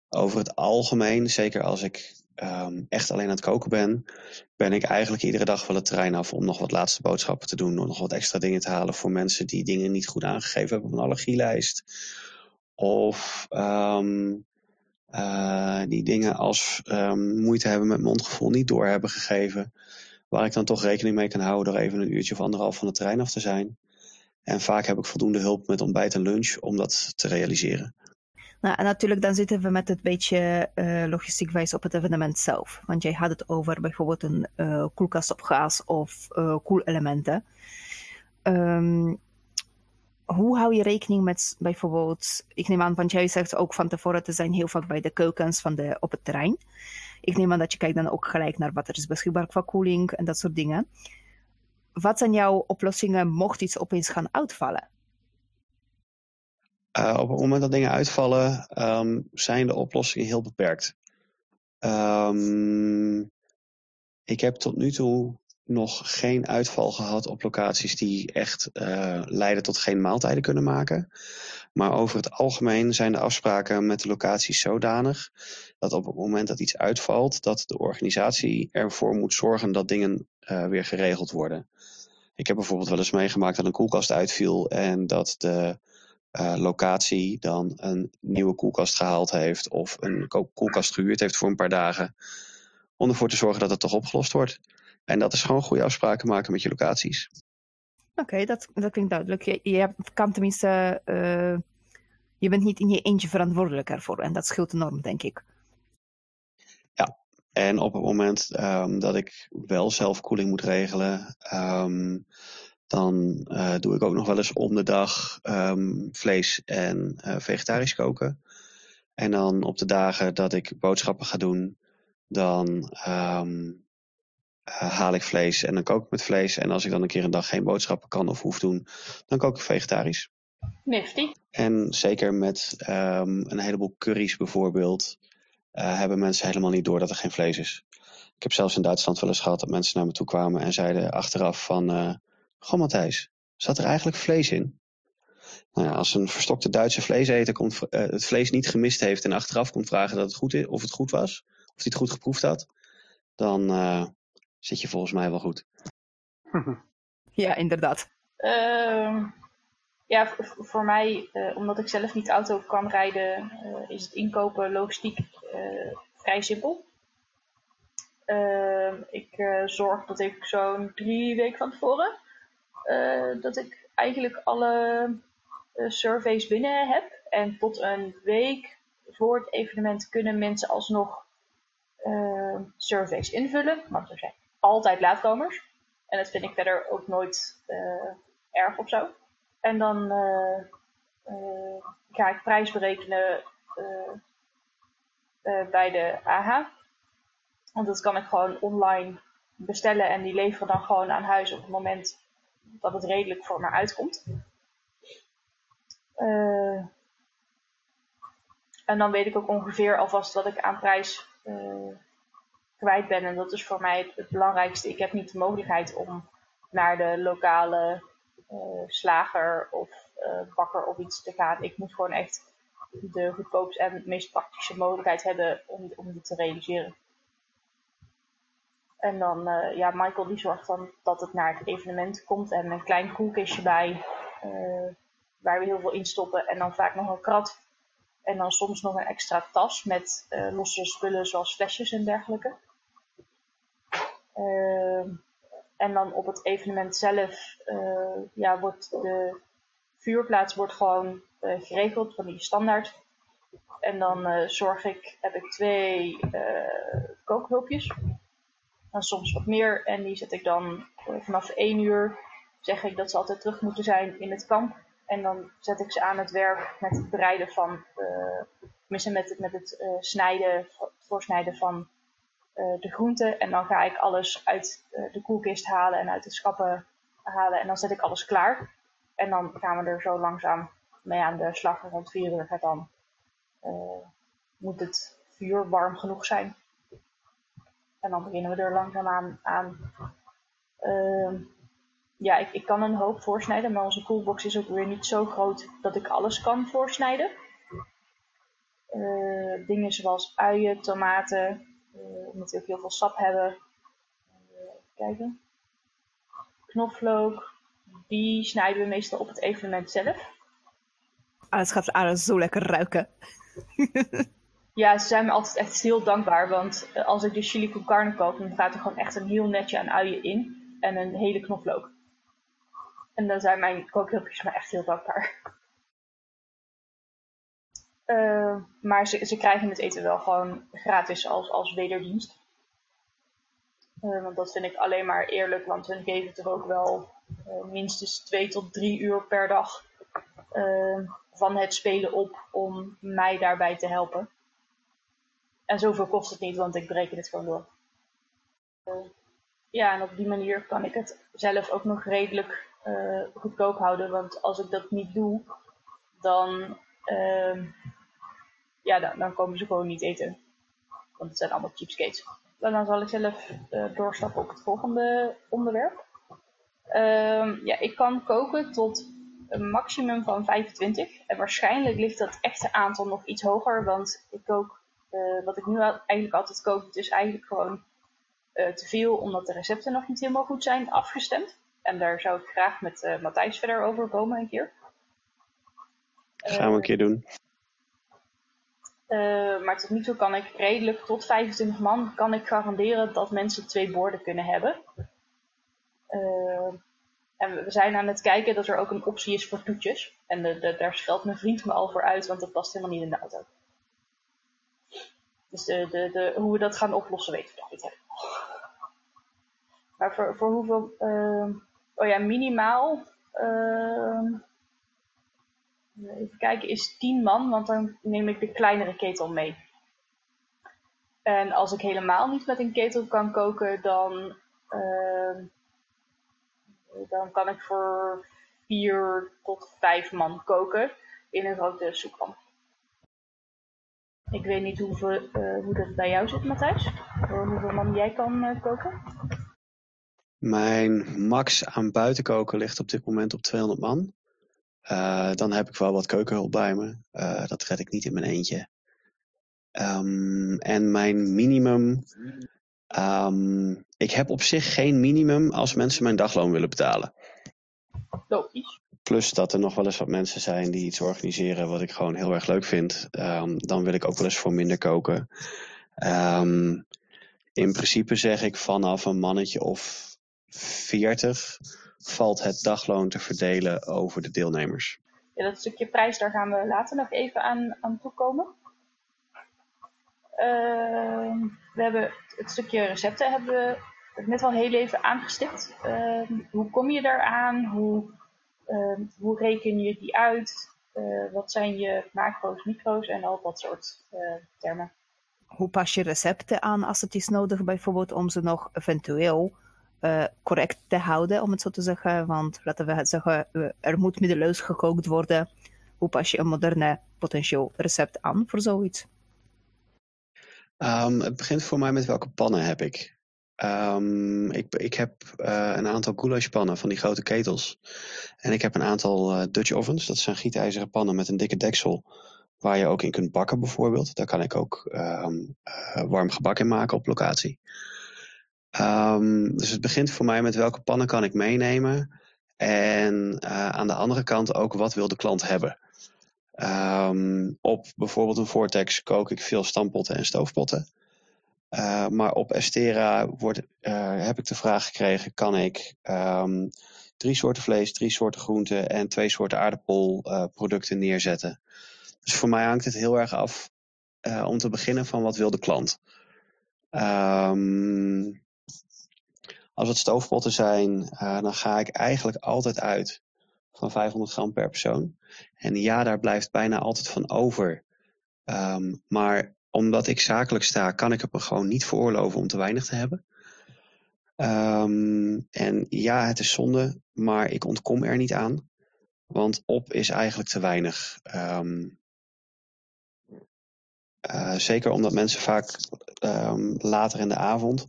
over het algemeen, zeker als ik ehm, echt alleen aan het koken ben, ben ik eigenlijk iedere dag wel het terrein af om nog wat laatste boodschappen te doen, om nog wat extra dingen te halen voor mensen die dingen niet goed aangegeven hebben op een allergielijst. Of ehm, eh, die dingen als moeite hebben met mondgevoel niet door hebben gegeven. Waar ik dan toch rekening mee kan houden door even een uurtje of anderhalf van het terrein af te zijn. En vaak heb ik voldoende hulp met ontbijt en lunch om dat te realiseren. Nou, en natuurlijk dan zitten we met het beetje uh, logistiek wijs op het evenement zelf. Want jij had het over bijvoorbeeld een uh, koelkast op gas of uh, koelelementen. Um, hoe hou je rekening met bijvoorbeeld, ik neem aan, want jij zegt ook van tevoren te zijn heel vaak bij de keukens van de, op het terrein. Ik neem aan dat je kijkt dan ook gelijk naar wat er is beschikbaar qua koeling en dat soort dingen. Wat zijn jouw oplossingen mocht iets opeens gaan uitvallen? Uh, op het moment dat dingen uitvallen, um, zijn de oplossingen heel beperkt. Um, ik heb tot nu toe nog geen uitval gehad op locaties die echt uh, leiden tot geen maaltijden kunnen maken. Maar over het algemeen zijn de afspraken met de locaties zodanig dat op het moment dat iets uitvalt, dat de organisatie ervoor moet zorgen dat dingen uh, weer geregeld worden. Ik heb bijvoorbeeld wel eens meegemaakt dat een koelkast uitviel en dat de uh, locatie dan een nieuwe koelkast gehaald heeft of een koelkast gehuurd heeft voor een paar dagen. Om ervoor te zorgen dat het toch opgelost wordt. En dat is gewoon goede afspraken maken met je locaties. Oké, okay, dat, dat klinkt duidelijk. Je, je kan tenminste, uh, je bent niet in je eentje verantwoordelijk ervoor. En dat scheelt enorm, denk ik. Ja, en op het moment um, dat ik wel zelf koeling moet regelen, um, dan uh, doe ik ook nog wel eens om de dag um, vlees en uh, vegetarisch koken. En dan op de dagen dat ik boodschappen ga doen, dan um, uh, haal ik vlees en dan kook ik met vlees. En als ik dan een keer een dag geen boodschappen kan of hoef doen, dan kook ik vegetarisch. Nifty. En zeker met um, een heleboel curry's bijvoorbeeld, hebben mensen helemaal niet door dat er geen vlees is. Ik heb zelfs in Duitsland wel eens gehad dat mensen naar me toe kwamen en zeiden achteraf van... Goh Matthijs, zat er eigenlijk vlees in? Nou ja, als een verstokte Duitse vleeseter komt, uh, het vlees niet gemist heeft en achteraf komt vragen dat het goed is, of het goed was, of hij het goed geproefd had, dan uh, zit je volgens mij wel goed. ja, inderdaad. Uh, ja, voor mij, uh, omdat ik zelf niet auto kan rijden, uh, is het inkopen logistiek vrij simpel. Ehm, ik zorg dat ik zo'n drie weken van tevoren dat ik eigenlijk alle uh, surveys binnen heb. En tot een week voor het evenement kunnen mensen alsnog uh, surveys invullen. Want er zijn altijd laatkomers. En dat vind ik verder ook nooit erg of zo. En dan ga ik prijs berekenen bij de AH. Want dat kan ik gewoon online bestellen en die leveren dan gewoon aan huis op het moment dat het redelijk voor me uitkomt. Uh, en dan weet ik ook ongeveer alvast wat ik aan prijs uh, kwijt ben. En dat is voor mij het, belangrijkste. Ik heb niet de mogelijkheid om naar de lokale uh, slager of bakker of iets te gaan. Ik moet gewoon echt de goedkoopste en meest praktische mogelijkheid hebben om, om dit te realiseren. En dan, uh, ja, Michael die zorgt dan dat het naar het evenement komt en een klein koelkistje bij, uh, waar we heel veel in stoppen. En dan vaak nog een krat. En dan soms nog een extra tas met uh, losse spullen zoals flesjes en dergelijke. en dan op het evenement zelf, ja, wordt de vuurplaats wordt gewoon geregeld van die standaard. En dan zorg ik, heb ik twee kookhulpjes dan soms wat meer. En die zet ik dan uh, vanaf 1 uur, zeg ik dat ze altijd terug moeten zijn in het kamp. En dan zet ik ze aan het werk met het bereiden van, uh, tenminste met het, met het uh, snijden, voorsnijden van de groenten. En dan ga ik alles uit de koelkist halen en uit de schappen halen. En dan zet ik alles klaar. En dan gaan we er zo langzaam mee aan de slag. Rond 4 uur gaat dan, moet het vuur warm genoeg zijn. En dan beginnen we er langzaamaan aan uh, ja, ik, ik kan een hoop voorsnijden, maar onze coolbox is ook weer niet zo groot dat ik alles kan voorsnijden. Uh, dingen zoals uien, tomaten, uh, omdat we ook heel veel sap hebben. Kijken. Knoflook, die snijden we meestal op het evenement zelf. Alles gaat alles zo lekker ruiken. ja, ze zijn me altijd echt heel dankbaar, want als ik de chili con carne koop, dan gaat er gewoon echt een heel netje aan uien in en een hele knoflook. En dan zijn mijn kookhulpjes me echt heel dankbaar. Uh, maar ze, ze krijgen het eten wel gewoon gratis als, als wederdienst. Uh, want dat vind ik alleen maar eerlijk, want hun geven toch ook wel minstens twee tot drie uur per dag van het spelen op om mij daarbij te helpen. En zoveel kost het niet, want ik bereken het gewoon door. ja, en op die manier kan ik het zelf ook nog redelijk uh, goedkoop houden. Want als ik dat niet doe, dan, uh, ja, dan, dan, komen ze gewoon niet eten. Want het zijn allemaal cheapskates. En dan zal ik zelf uh, doorstappen op het volgende onderwerp. Uh, ja, ik kan koken tot een maximum van 25. En waarschijnlijk ligt dat echte aantal nog iets hoger. Want ik kook, uh, wat ik nu eigenlijk altijd het is eigenlijk gewoon te veel. Omdat de recepten nog niet helemaal goed zijn afgestemd. En daar zou ik graag met uh, Matthijs verder over komen een keer. Dat gaan we een keer doen. Maar tot nu toe kan ik redelijk tot 25 man kan ik garanderen dat mensen twee borden kunnen hebben. En we zijn aan het kijken dat er ook een optie is voor toetjes. En de, de, daar stelt mijn vriend me al voor uit, want dat past helemaal niet in de auto. Dus de, de, hoe we dat gaan oplossen weten we nog niet helemaal. Maar voor, voor hoeveel... Uh, oh ja, minimaal. Uh, even kijken, is 10 man, want dan neem ik de kleinere ketel mee. En als ik helemaal niet met een ketel kan koken, dan, uh, dan kan ik voor 4 tot 5 man koken in een grote soeppan. Ik weet niet hoeveel, uh, hoe dat bij jou zit, Matthijs. Hoeveel man jij kan uh, koken? Mijn max aan buitenkoken ligt op dit moment op 200 man. Uh, dan heb ik wel wat keukenhulp bij me. Dat red ik niet in mijn eentje. Um, en mijn minimum. Um, ik heb op zich geen minimum als mensen mijn dagloon willen betalen. Logisch. Plus dat er nog wel eens wat mensen zijn die iets organiseren wat ik gewoon heel erg leuk vind. Um, dan wil ik ook wel eens voor minder koken. in principe zeg ik vanaf een mannetje of 40 valt het dagloon te verdelen over de deelnemers. Ja, dat stukje prijs, daar gaan we later nog even aan, aan toekomen. Uh, we hebben het stukje recepten hebben we net al heel even aangestipt. Hoe kom je daaraan? Hoe, uh, hoe reken je die uit? Eh, wat zijn je macro's, micro's en al dat soort eh, termen? Hoe pas je recepten aan als het is nodig, bijvoorbeeld om ze nog eventueel uh, correct te houden, om het zo te zeggen. Want laten we het zeggen, er moet middeleus gekookt worden. Hoe pas je een moderne potentieel recept aan voor zoiets? Um, het begint voor mij met welke pannen heb ik. Um, ik, ik heb uh, een aantal goulashpannen van die grote ketels. En ik heb een aantal uh, Dutch ovens. Dat zijn gietijzeren pannen met een dikke deksel. Waar je ook in kunt bakken bijvoorbeeld. Daar kan ik ook um, uh, warm gebak in maken op locatie. Um, dus het begint voor mij met welke pannen kan ik meenemen. En aan de andere kant ook wat wil de klant hebben. Op bijvoorbeeld een Vortex kook ik veel stampotten en stoofpotten. Uh, maar op Estera wordt, uh, heb ik de vraag gekregen, kan ik um, drie soorten vlees, drie soorten groenten en twee soorten aardappelproducten neerzetten. Dus voor mij hangt het heel erg af om te beginnen van wat wil de klant. Um, als het stoofpotten zijn, dan ga ik eigenlijk altijd uit van 500 gram per persoon. En ja, daar blijft bijna altijd van over. Um, maar omdat ik zakelijk sta, kan ik het me gewoon niet veroorloven om te weinig te hebben. Um, en ja, het is zonde, maar ik ontkom er niet aan. Want op is eigenlijk te weinig. Um, uh, zeker omdat mensen vaak um, later in de avond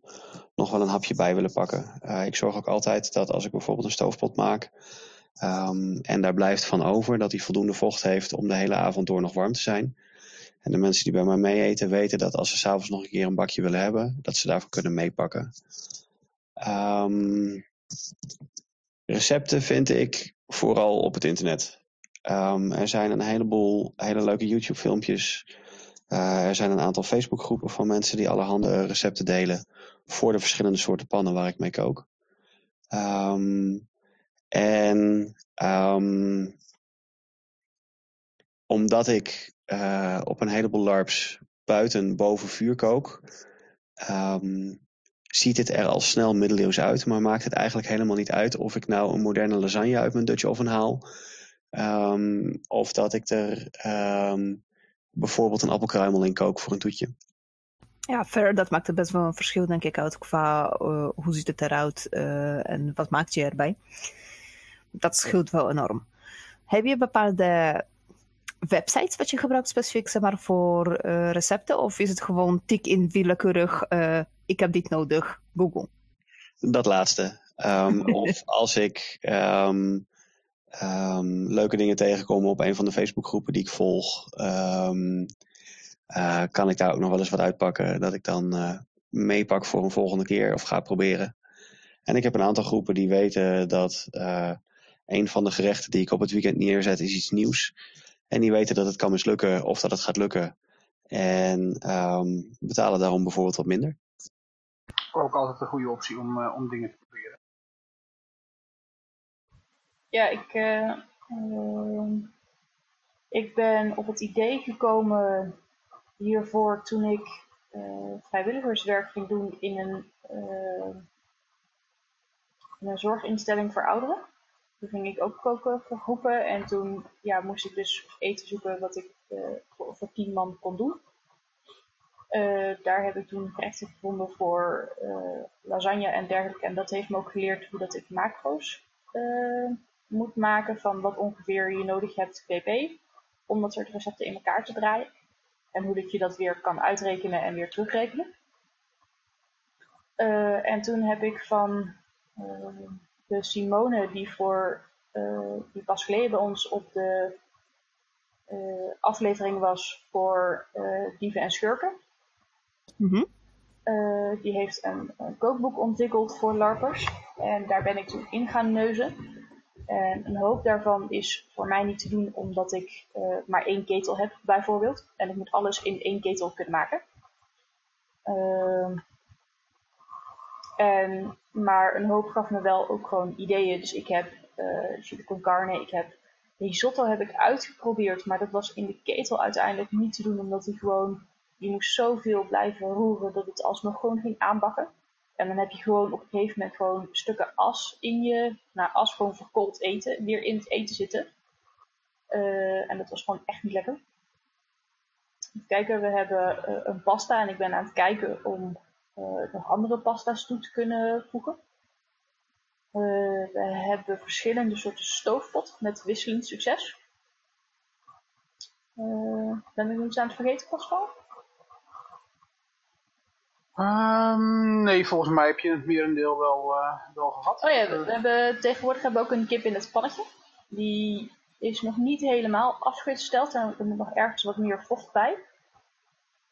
nog wel een hapje bij willen pakken. ik zorg ook altijd dat als ik bijvoorbeeld een stoofpot maak ehm, en daar blijft van over, dat die voldoende vocht heeft om de hele avond door nog warm te zijn. En de mensen die bij mij mee eten weten dat als ze s'avonds nog een keer een bakje willen hebben, dat ze daarvan kunnen meepakken. Um, recepten vind ik vooral op het internet. Um, er zijn een heleboel hele leuke YouTube filmpjes. Uh, er zijn een aantal Facebook groepen van mensen die allerhande recepten delen voor de verschillende soorten pannen waar ik mee kook. Um, en omdat ik uh, op een heleboel LARPs buiten boven vuur kook, um, ziet het er al snel middeleeuws uit, maar maakt het eigenlijk helemaal niet uit of ik nou een moderne lasagne uit mijn Dutch oven haal, um, of dat ik er um, bijvoorbeeld een appelkruimel in kook voor een toetje. Ja, verder, dat maakt het best wel een verschil, denk ik, uit qua uh, hoe ziet het eruit uh, en wat maakt je erbij. Dat scheelt wel enorm. Heb je bepaalde websites wat je gebruikt specifiek zeg maar, voor uh, recepten? Of is het gewoon tik in willekeurig, uh, ik heb dit nodig, Google? Dat laatste. Um, of als ik um, um, leuke dingen tegenkom op een van de Facebookgroepen die ik volg, uh, kan ik daar ook nog wel eens wat uitpakken dat ik dan meepak voor een volgende keer of ga proberen. En ik heb een aantal groepen die weten dat een van de gerechten die ik op het weekend neerzet is iets nieuws. En die weten dat het kan mislukken of dat het gaat lukken. En um, betalen daarom bijvoorbeeld wat minder. Ook altijd een goede optie om, uh, om dingen te proberen. Ja, ik, uh, uh, ik ben op het idee gekomen hiervoor toen ik vrijwilligerswerk ging doen in een, in een zorginstelling voor ouderen. Toen ging ik ook koken voor groepen en toen ja, moest ik dus eten zoeken wat ik uh, voor, voor tien man kon doen. Uh, daar heb ik toen gerechten gevonden voor uh, lasagne en dergelijke. En dat heeft me ook geleerd hoe dat ik macro's moet maken van wat ongeveer je nodig hebt pp. Om dat soort recepten in elkaar te draaien. En hoe dat je dat weer kan uitrekenen en weer terugrekenen. en toen heb ik van de Simone die voor uh, die pas geleden bij ons op de uh, aflevering was voor uh, dieven en schurken. Mm -hmm. die heeft een, een, kookboek ontwikkeld voor larpers. En daar ben ik toen in gaan neuzen. En een hoop daarvan is voor mij niet te doen omdat ik maar één ketel heb bijvoorbeeld. En ik moet alles in één ketel kunnen maken. Ehm, en, maar een hoop gaf me wel ook gewoon ideeën. Dus ik heb uh, chili con carne, ik heb risotto heb ik uitgeprobeerd. Maar dat was in de ketel uiteindelijk niet te doen. Omdat die gewoon, je moest zoveel blijven roeren dat het alsnog gewoon ging aanbakken. En dan heb je gewoon op een gegeven moment gewoon stukken as in je, nou as gewoon verkoold eten, weer in het eten zitten. Uh, en dat was gewoon echt niet lekker. Even kijken, we hebben uh, een pasta en ik ben aan het kijken om uh, nog andere pasta's toe te kunnen voegen. Uh, we hebben verschillende soorten stoofpot met wisselend succes. Uh, ben ik iets aan het vergeten, Pascal? Um, nee, volgens mij heb je het merendeel wel, wel gehad. Oh ja, we, hebben, tegenwoordig hebben we ook een kip in het pannetje. Die is nog niet helemaal afgesteld en er moet nog ergens wat meer vocht bij.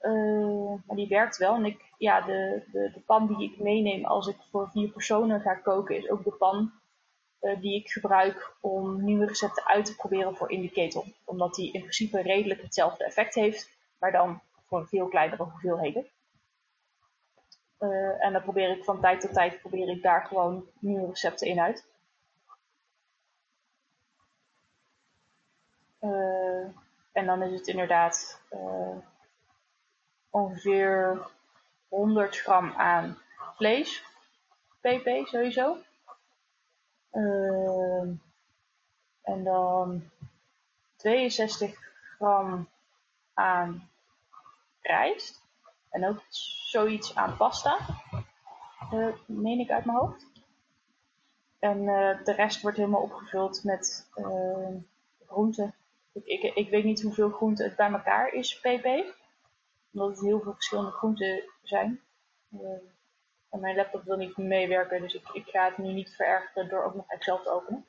Uh, maar die werkt wel. En ik, ja, de, de, de pan die ik meeneem als ik voor vier personen ga koken, is ook de pan uh, die ik gebruik om nieuwe recepten uit te proberen voor in ketel. Omdat die in principe redelijk hetzelfde effect heeft, maar dan voor veel kleinere hoeveelheden. Uh, en dan probeer ik van tijd tot tijd probeer ik daar gewoon nieuwe recepten in uit. en dan is het inderdaad ongeveer 100 gram aan vlees, pp sowieso. Uh, en dan 62 gram aan rijst. En ook zoiets aan pasta. Uh, meen ik uit mijn hoofd. En uh, de rest wordt helemaal opgevuld met uh, groenten. Ik, ik, ik weet niet hoeveel groenten het bij elkaar is, pp omdat het heel veel verschillende groenten zijn. Uh, En mijn laptop wil niet meewerken, dus ik, ik ga het nu niet verergeren door ook nog Excel te openen.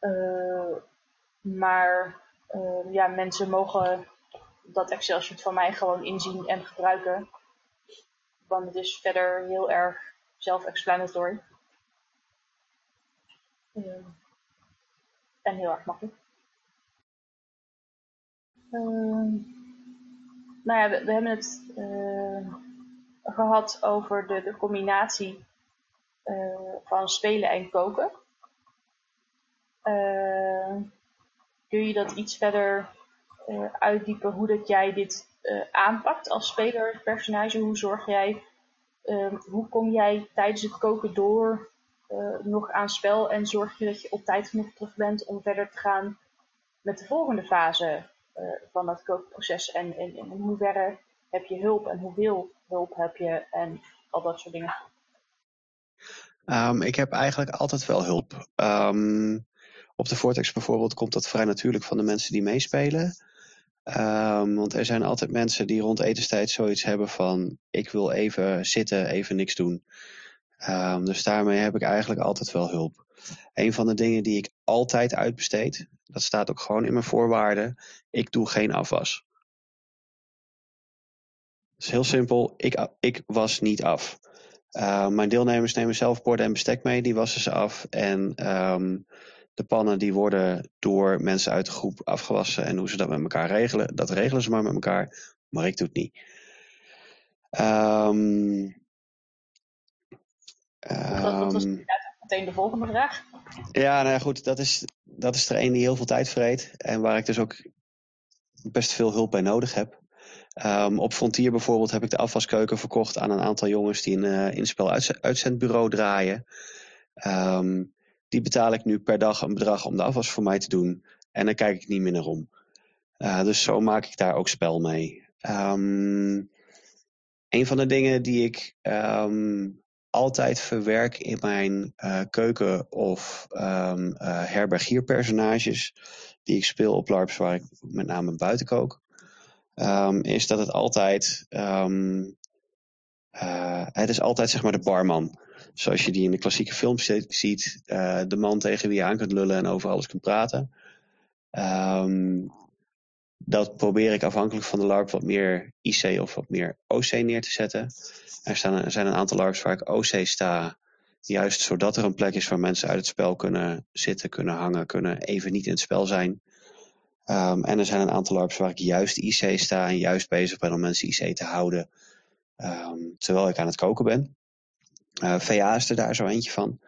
Uh, maar uh, ja, mensen mogen dat Excel sheet van mij gewoon inzien en gebruiken. Want het is verder heel erg self-explanatory. Uh, en heel erg makkelijk. Nou ja, we, hebben het gehad over de, combinatie van spelen en koken. Uh, kun je dat iets verder uh, uitdiepen hoe dat jij dit uh, aanpakt als speler, personage? Hoe zorg jij, hoe kom jij tijdens het koken door nog aan spel en zorg je dat je op tijd genoeg terug bent om verder te gaan met de volgende fase van dat kookproces? En, en, in hoeverre heb je hulp en hoeveel hulp heb je en al dat soort dingen? Um, ik heb eigenlijk altijd wel hulp. Um, op de Vortex bijvoorbeeld komt dat vrij natuurlijk van de mensen die meespelen. Um, want er zijn altijd mensen die rond etenstijd zoiets hebben van ik wil even zitten, even niks doen. Dus daarmee heb ik eigenlijk altijd wel hulp. Een van de dingen die ik altijd uitbesteed, dat staat ook gewoon in mijn voorwaarden, ik doe geen afwas. Het is heel simpel, ik, ik was niet af. Uh, mijn deelnemers nemen zelf borden en bestek mee, die wassen ze af. En um, de pannen die worden door mensen uit de groep afgewassen. En hoe ze dat met elkaar regelen, dat regelen ze maar met elkaar. Maar ik doe het niet. Um, was um, meteen de volgende vraag. Ja, nou ja, goed. Dat is, dat is er een die heel veel tijd vreet. En waar ik dus ook best veel hulp bij nodig heb. Um, op Frontier bijvoorbeeld heb ik de afwaskeuken verkocht aan een aantal jongens die een uh, inspel uitzendbureau draaien. Um, die betaal ik nu per dag een bedrag om de afwas voor mij te doen. En dan kijk ik niet meer naar om. Uh, dus zo maak ik daar ook spel mee. Um, een van de dingen die ik altijd verwerk in mijn uh, keuken of um, uh, herbergierpersonages die ik speel op LARPs waar ik met name buiten kook, is dat het altijd um, het is altijd zeg maar de barman. Zoals je die in de klassieke films ziet. De man tegen wie je aan kunt lullen en over alles kunt praten. Dat probeer ik afhankelijk van de LARP wat meer IC of wat meer OC neer te zetten. Er, staan, er zijn een aantal LARPs waar ik OC sta. Juist zodat er een plek is waar mensen uit het spel kunnen zitten, kunnen hangen, kunnen even niet in het spel zijn. Um, en er zijn een aantal LARPs waar ik juist IC sta en juist bezig ben om mensen IC te houden. Um, terwijl ik aan het koken ben. Uh, VA is er daar zo eentje van.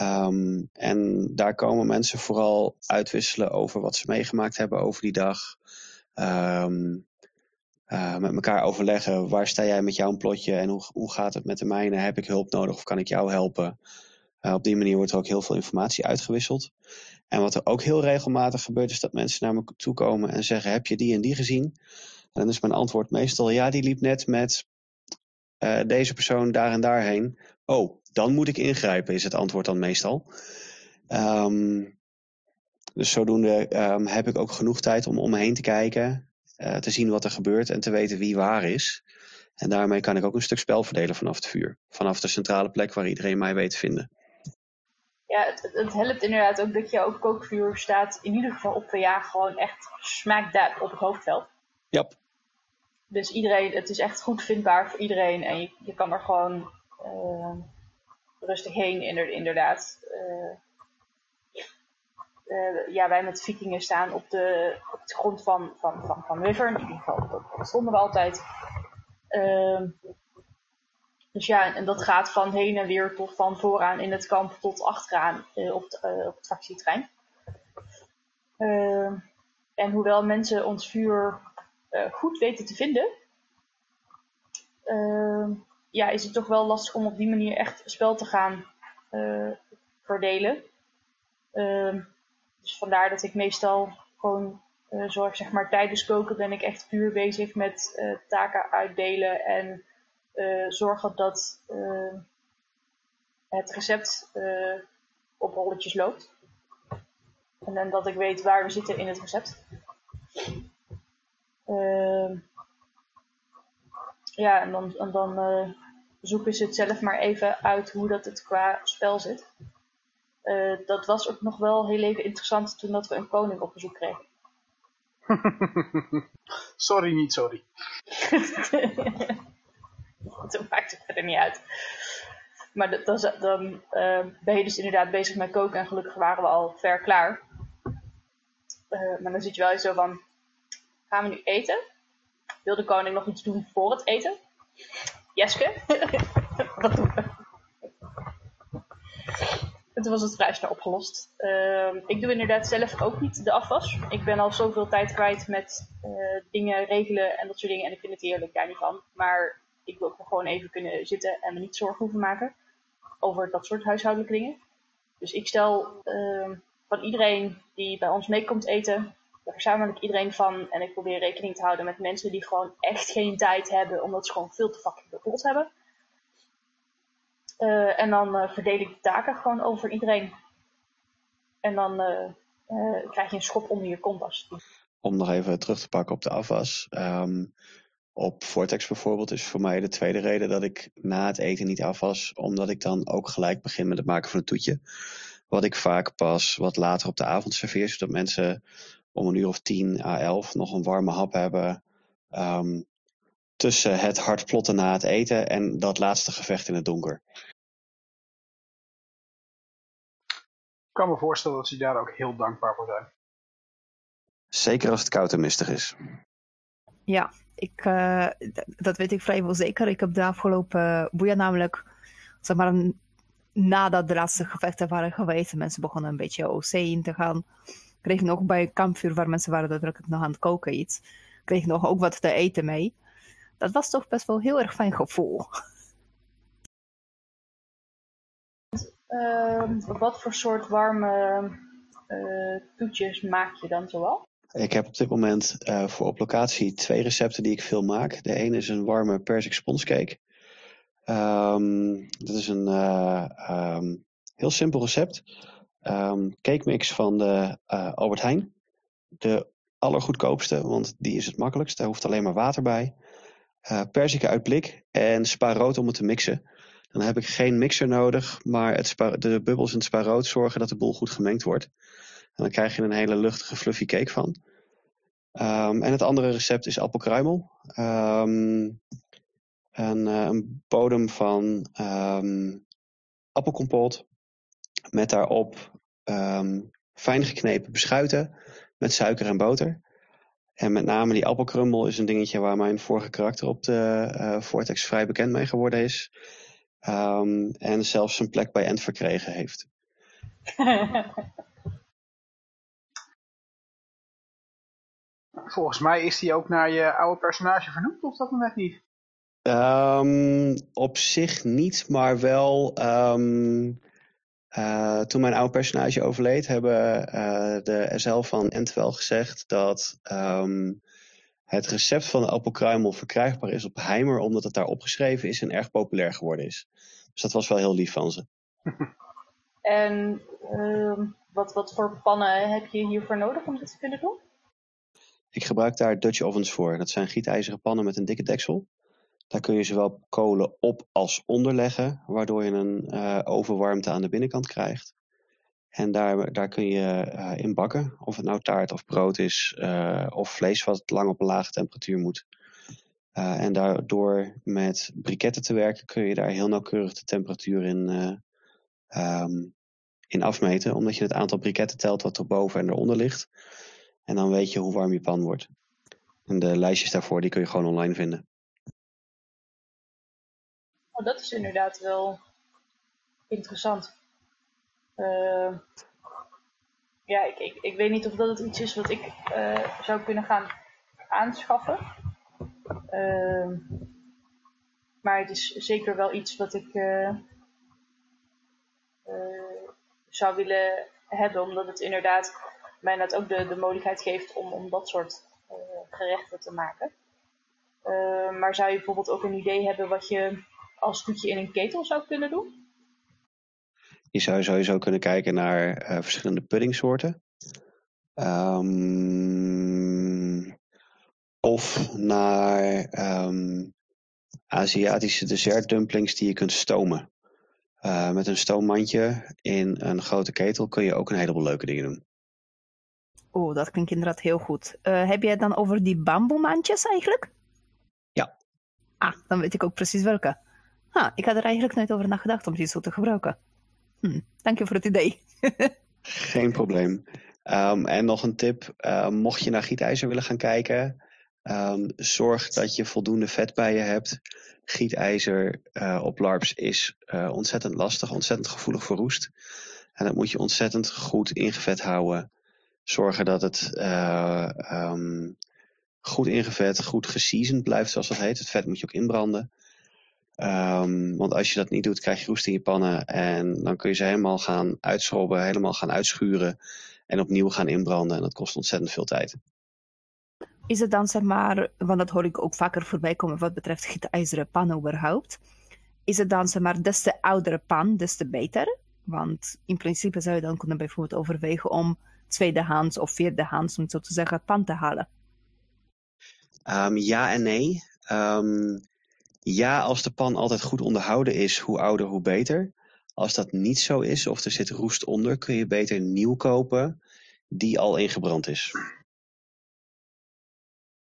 Um, en daar komen mensen vooral uitwisselen over wat ze meegemaakt hebben over die dag. Um, uh, met elkaar overleggen, waar sta jij met jouw plotje en hoe, hoe gaat het met de mijne? Heb ik hulp nodig of kan ik jou helpen? Uh, op die manier wordt er ook heel veel informatie uitgewisseld. En wat er ook heel regelmatig gebeurt, is dat mensen naar me toe komen en zeggen: Heb je die en die gezien? En dan is mijn antwoord meestal: Ja, die liep net met uh, deze persoon daar en daarheen. Oh, dan moet ik ingrijpen, is het antwoord dan meestal. Um, dus zodoende um, heb ik ook genoeg tijd om om me heen te kijken, uh, te zien wat er gebeurt en te weten wie waar is. En daarmee kan ik ook een stuk spel verdelen vanaf het vuur. Vanaf de centrale plek waar iedereen mij weet te vinden. Ja, het, het helpt inderdaad ook dat je ook kookvuur staat, in ieder geval op VA, gewoon echt smack that op het hoofdveld. Ja. Dus iedereen, het is echt goed vindbaar voor iedereen en je, je kan er gewoon uh, rustig heen, inderdaad. Uh, uh, ja, wij met vikingen staan op de, op de grond van, van, van, van River. In ieder geval, stonden we altijd. Ehm, dus ja, en dat gaat van heen en weer tot van vooraan in het kamp tot achteraan op, het, op het fractietrein. Ehm, en hoewel mensen ons vuur uh, goed weten te vinden, uh, ja, is het toch wel lastig om op die manier echt spel te gaan uh, verdelen. Uh, dus vandaar dat ik meestal gewoon uh, zorg, zeg maar, tijdens koken ben ik echt puur bezig met taken uitdelen en zorgen dat het recept op rolletjes loopt. En dan dat ik weet waar we zitten in het recept. Uh, ja, en dan, en dan eh, zoeken ze het zelf maar even uit hoe dat het qua spel zit. Eh, dat was ook nog wel heel even interessant toen dat we een koning op bezoek kregen. sorry, niet sorry. dat maakt het verder niet uit. Maar dan, dan uh, ben je dus inderdaad bezig met koken en gelukkig waren we al ver klaar. Uh, maar dan zit je wel eens zo van, gaan we nu eten? Wil de koning nog iets doen voor het eten? Jeske? Wat doen we? En toen was het vrij snel opgelost. Uh, ik doe inderdaad zelf ook niet de afwas. Ik ben al zoveel tijd kwijt met uh, dingen regelen en dat soort dingen. En ik vind het heerlijk, daar niet van. Maar ik wil gewoon even kunnen zitten en me niet zorgen hoeven maken over dat soort huishoudelijke dingen. Dus ik stel uh, van iedereen die bij ons mee komt eten, daar verzamel ik iedereen van. En ik probeer rekening te houden met mensen die gewoon echt geen tijd hebben, omdat ze gewoon veel te fucking veel hebben. Uh, en dan uh, verdeel ik de taken gewoon over iedereen. En dan uh, krijg je een schop onder je kont als Om nog even terug te pakken op de afwas. Um, op Vortex bijvoorbeeld is voor mij de tweede reden dat ik na het eten niet afwas. Omdat ik dan ook gelijk begin met het maken van een toetje. Wat ik vaak pas wat later op de avond serveer. Zodat mensen om een uur of tien à elf nog een warme hap hebben. Um, tussen het hard plotten na het eten en dat laatste gevecht in het donker. Kan me voorstellen dat ze daar ook heel dankbaar voor zijn. Zeker als het koud en mistig is. Ja, ik, uh, dat weet ik vrijwel zeker. Ik heb de afgelopen boeien namelijk, zeg maar, nadat de laatste gevechten waren geweest, mensen begonnen een beetje OC in te gaan. Kreeg nog bij een kampvuur waar mensen waren daadwerkelijk nog aan het koken iets. Kreeg nog ook wat te eten mee. Dat was toch best wel heel erg fijn gevoel. wat voor soort warme uh, toetjes maak je dan zoal? Ik heb op dit moment uh, voor op locatie twee recepten die ik veel maak. De ene is een warme persik sponscake. Um, dat is een uh, um, heel simpel recept. Um, cake mix van de Albert Heijn. De allergoedkoopste, want die is het makkelijkst. Daar hoeft alleen maar water bij. Perziken uit blik en spa rood om het te mixen. Dan heb ik geen mixer nodig, maar het de bubbels in het spa rood zorgen dat de boel goed gemengd wordt. En dan krijg je een hele luchtige fluffy cake van. Um, en het andere recept is appelkruimel. Um, een, uh, een, bodem van um, met daarop fijn geknepen beschuiten met suiker en boter. En met name die appelkrummel is een dingetje waar mijn vorige karakter op de uh, Vortex vrij bekend mee geworden is. En zelfs een plek bij End verkregen heeft. Volgens mij is die ook naar je oude personage vernoemd, of dat nog net niet? Um, op zich niet, maar wel um, uh, toen mijn oude personage overleed, hebben uh, de SL van Entwell gezegd dat um, het recept van de appelkruimel verkrijgbaar is op Heimer, omdat het daar opgeschreven is en erg populair geworden is. Dus dat was wel heel lief van ze. en wat, wat voor pannen heb je hiervoor nodig om dit te kunnen doen? Ik gebruik daar Dutch ovens voor. Dat zijn gietijzeren pannen met een dikke deksel. Daar kun je zowel kolen op als onder leggen, waardoor je een uh, ovenwarmte aan de binnenkant krijgt. En daar, daar kun je uh, in bakken, of het nou taart of brood is, uh, of vlees wat lang op een lage temperatuur moet. en daardoor met briketten te werken kun je daar heel nauwkeurig de temperatuur in, um, in afmeten, omdat je het aantal briketten telt wat er boven en eronder ligt. En dan weet je hoe warm je pan wordt. En de lijstjes daarvoor die kun je gewoon online vinden. Oh, dat is inderdaad wel interessant. Uh, ja, ik, ik, ik weet niet of dat het iets is wat ik uh, zou kunnen gaan aanschaffen. Uh, maar het is zeker wel iets wat ik uh, zou willen hebben, omdat het inderdaad mij net ook de, de mogelijkheid geeft om, om dat soort gerechten te maken. Uh, maar zou je bijvoorbeeld ook een idee hebben wat je als toetje in een ketel zou kunnen doen? Je zou sowieso kunnen kijken naar uh, verschillende puddingsoorten. Um, of naar um, Aziatische dessertdumplings die je kunt stomen. Uh, met een stoommandje in een grote ketel kun je ook een heleboel leuke dingen doen. Oh, dat klinkt inderdaad heel goed. Uh, heb jij het dan over die bamboemandjes eigenlijk? Ja. Ah, dan weet ik ook precies welke. Ah, ik had er eigenlijk nooit over nagedacht om die zo te gebruiken. Dank je voor het idee. Geen probleem. Um, en nog een tip, uh, mocht je naar gietijzer willen gaan kijken, um, zorg dat je voldoende vet bij je hebt. Gietijzer uh, op LARPs is uh, ontzettend lastig, ontzettend gevoelig voor roest. En dat moet je ontzettend goed ingevet houden. Zorgen dat het um, goed ingevet, goed geseasoned blijft, zoals dat heet. Het vet moet je ook inbranden. Um, want als je dat niet doet, krijg je roest in je pannen. En dan kun je ze helemaal gaan uitschrobben, helemaal gaan uitschuren. En opnieuw gaan inbranden. En dat kost ontzettend veel tijd. Is het dan, zeg maar, want dat hoor ik ook vaker voorbij komen wat betreft gietijzeren pan überhaupt. Is het dan, zeg maar, des te oudere pan, des te beter? Want in principe zou je dan kunnen bijvoorbeeld overwegen om tweedehands of vierdehands, om het zo te zeggen, pan te halen. Um, ja en nee. Um, ja, als de pan altijd goed onderhouden is, hoe ouder, hoe beter. Als dat niet zo is, of er zit roest onder, kun je beter nieuw kopen die al ingebrand is.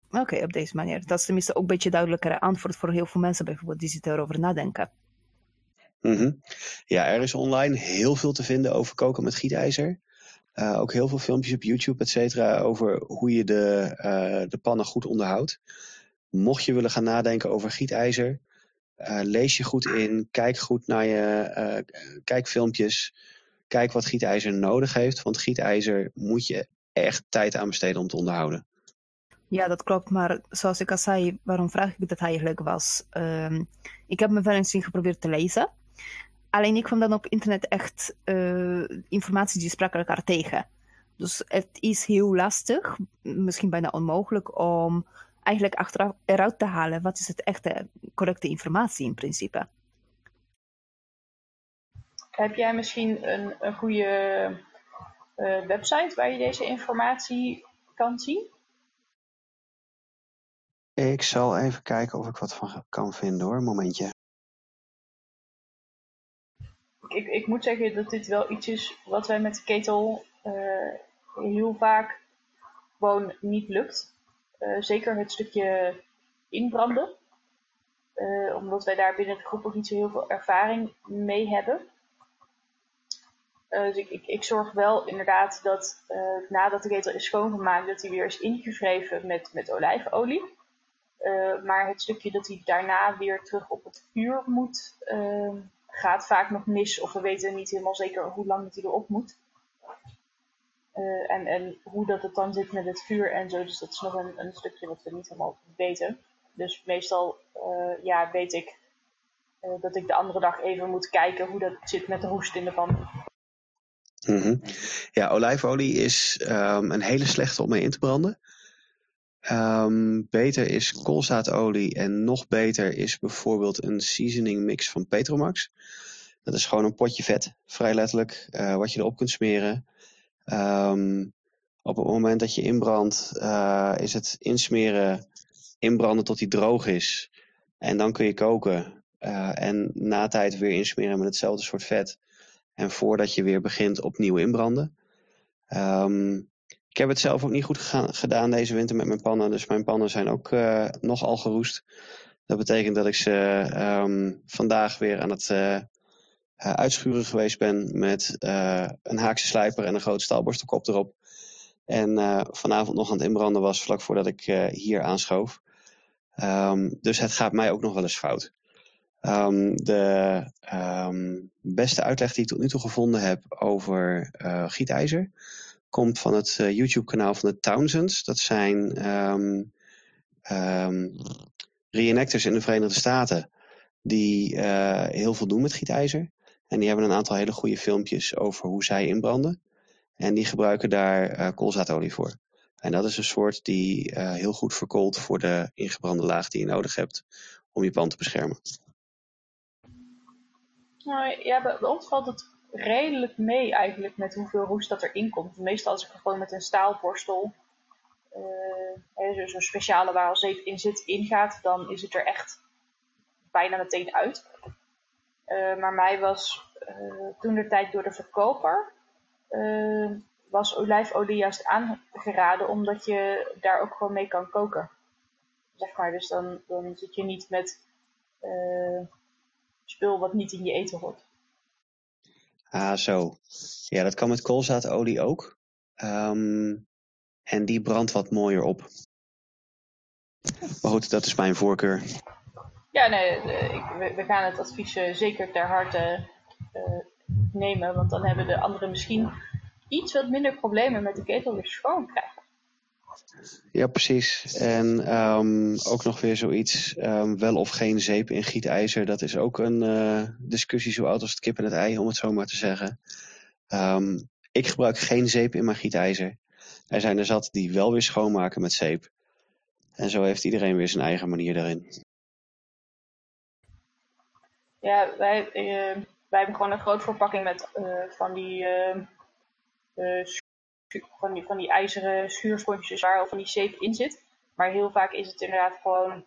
Oké, okay, op deze manier. Dat is tenminste ook een beetje duidelijkere antwoord voor heel veel mensen bijvoorbeeld die zitten erover nadenken. Mm -hmm. Ja, er is online heel veel te vinden over koken met gietijzer. Uh, ook heel veel filmpjes op YouTube, et cetera, over hoe je de, uh, de pannen goed onderhoudt. Mocht je willen gaan nadenken over gietijzer, uh, lees je goed in, kijk goed naar je, uh, kijk filmpjes, kijk wat gietijzer nodig heeft, want gietijzer moet je echt tijd aan besteden om te onderhouden. Ja, dat klopt, maar zoals ik al zei, waarom vraag ik dat eigenlijk was, uh, ik heb me wel eens geprobeerd te lezen, alleen ik kwam dan op internet echt uh, informatie die spraken elkaar tegen. Dus het is heel lastig, misschien bijna onmogelijk om eigenlijk achteraf eruit te halen wat is het echte correcte informatie in principe. Heb jij misschien een, een goede uh, website waar je deze informatie kan zien? Ik zal even kijken of ik wat van kan vinden hoor, momentje. Ik, ik moet zeggen dat dit wel iets is wat wij met de ketel uh, heel vaak gewoon niet lukt. Uh, zeker het stukje inbranden. Uh, omdat wij daar binnen de groep ook niet zo heel veel ervaring mee hebben. Uh, dus ik, ik, zorg wel inderdaad dat nadat de ketel is schoongemaakt, dat hij weer is ingewreven met, met olijfolie. maar het stukje dat hij daarna weer terug op het vuur moet, gaat vaak nog mis. Of we weten niet helemaal zeker hoe lang hij erop moet. Uh, en, en hoe dat het dan zit met het vuur en zo. Dus dat is nog een, stukje wat we niet helemaal weten. Dus meestal uh, ja, weet ik uh, dat ik de andere dag even moet kijken hoe dat zit met de roest in de pan. -hmm. Ja, olijfolie is um, een hele slechte om mee in te branden. Um, beter is koolzaadolie en nog beter is bijvoorbeeld een seasoning mix van Petromax. Dat is gewoon een potje vet, vrij letterlijk, wat je erop kunt smeren. Um, op het moment dat je inbrandt, uh, is het insmeren, inbranden tot die droog is. En dan kun je koken. Uh, en na tijd weer insmeren met hetzelfde soort vet. En voordat je weer begint opnieuw inbranden. Um, ik heb het zelf ook niet goed gedaan deze winter met mijn pannen. Dus mijn pannen zijn ook uh, nogal geroest. Dat betekent dat ik ze um, vandaag weer aan het uitschuren geweest ben met uh, een haakse slijper en een grote staalborstelkop erop. En uh, vanavond nog aan het inbranden was vlak voordat ik hier aanschoof. Um, dus het gaat mij ook nog wel eens fout. Um, de um, beste uitleg die ik tot nu toe gevonden heb over gietijzer komt van het YouTube-kanaal van de Townsends. Dat zijn reenactors in de Verenigde Staten die heel veel doen met gietijzer. En die hebben een aantal hele goede filmpjes over hoe zij inbranden. En die gebruiken daar uh, koolzaadolie voor. En dat is een soort die uh, heel goed verkoolt voor de ingebrande laag die je nodig hebt om je pan te beschermen. Nou, ja, bij, ons valt het redelijk mee eigenlijk met hoeveel roest dat erin komt. Meestal als ik er gewoon met een staalborstel, uh, zo'n speciale waar al zeep in zit, ingaat, dan is het er echt bijna meteen uit. Uh, maar mij was toen de tijd door de verkoper was olijfolie juist aangeraden, omdat je daar ook gewoon mee kan koken. Zeg maar, dus dan, zit je niet met spul wat niet in je eten hoort. Ah, zo. Ja, dat kan met koolzaadolie ook. Um, en die brandt wat mooier op. Maar goed, dat is mijn voorkeur. Ja, nee, we, gaan het advies uh, zeker ter harte uh, nemen. Want dan hebben de anderen misschien iets wat minder problemen met de ketel weer schoon krijgen. Ja, precies. En um, ook nog weer zoiets, um, wel of geen zeep in gietijzer. Dat is ook een uh, discussie zo oud als het kip en het ei, om het zo maar te zeggen. Um, ik gebruik geen zeep in mijn gietijzer. Er zijn er zat die wel weer schoonmaken met zeep. En zo heeft iedereen weer zijn eigen manier daarin. Ja, wij, uh, wij hebben gewoon een groot verpakking met uh, van die uh, van die, van die ijzeren schuursponsjes waar al van die zeep in zit. Maar heel vaak is het inderdaad gewoon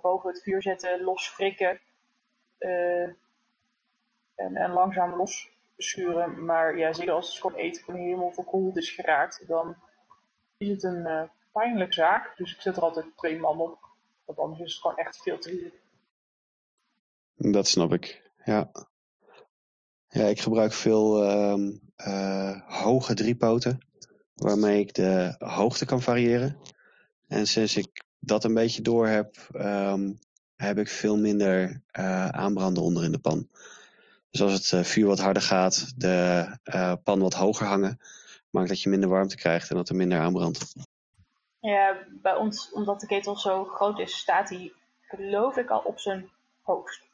boven het vuur zetten, los wrikken uh, en, en langzaam los schuren. Maar ja, zeker als het gewoon eten van helemaal verkoeld is geraakt, dan is het een pijnlijke zaak. Dus ik zet er altijd twee man op, want anders is het gewoon echt veel te. Dat snap ik, ja. Ja, ik gebruik veel uh, uh, hoge driepoten, waarmee ik de hoogte kan variëren. En sinds ik dat een beetje door heb, um, heb ik veel minder uh, aanbranden onder in de pan. Dus als het uh, vuur wat harder gaat, de pan wat hoger hangen, maakt dat je minder warmte krijgt en dat er minder aanbrandt. Ja, bij ons, omdat de ketel zo groot is, staat hij, geloof ik, al op zijn hoogst.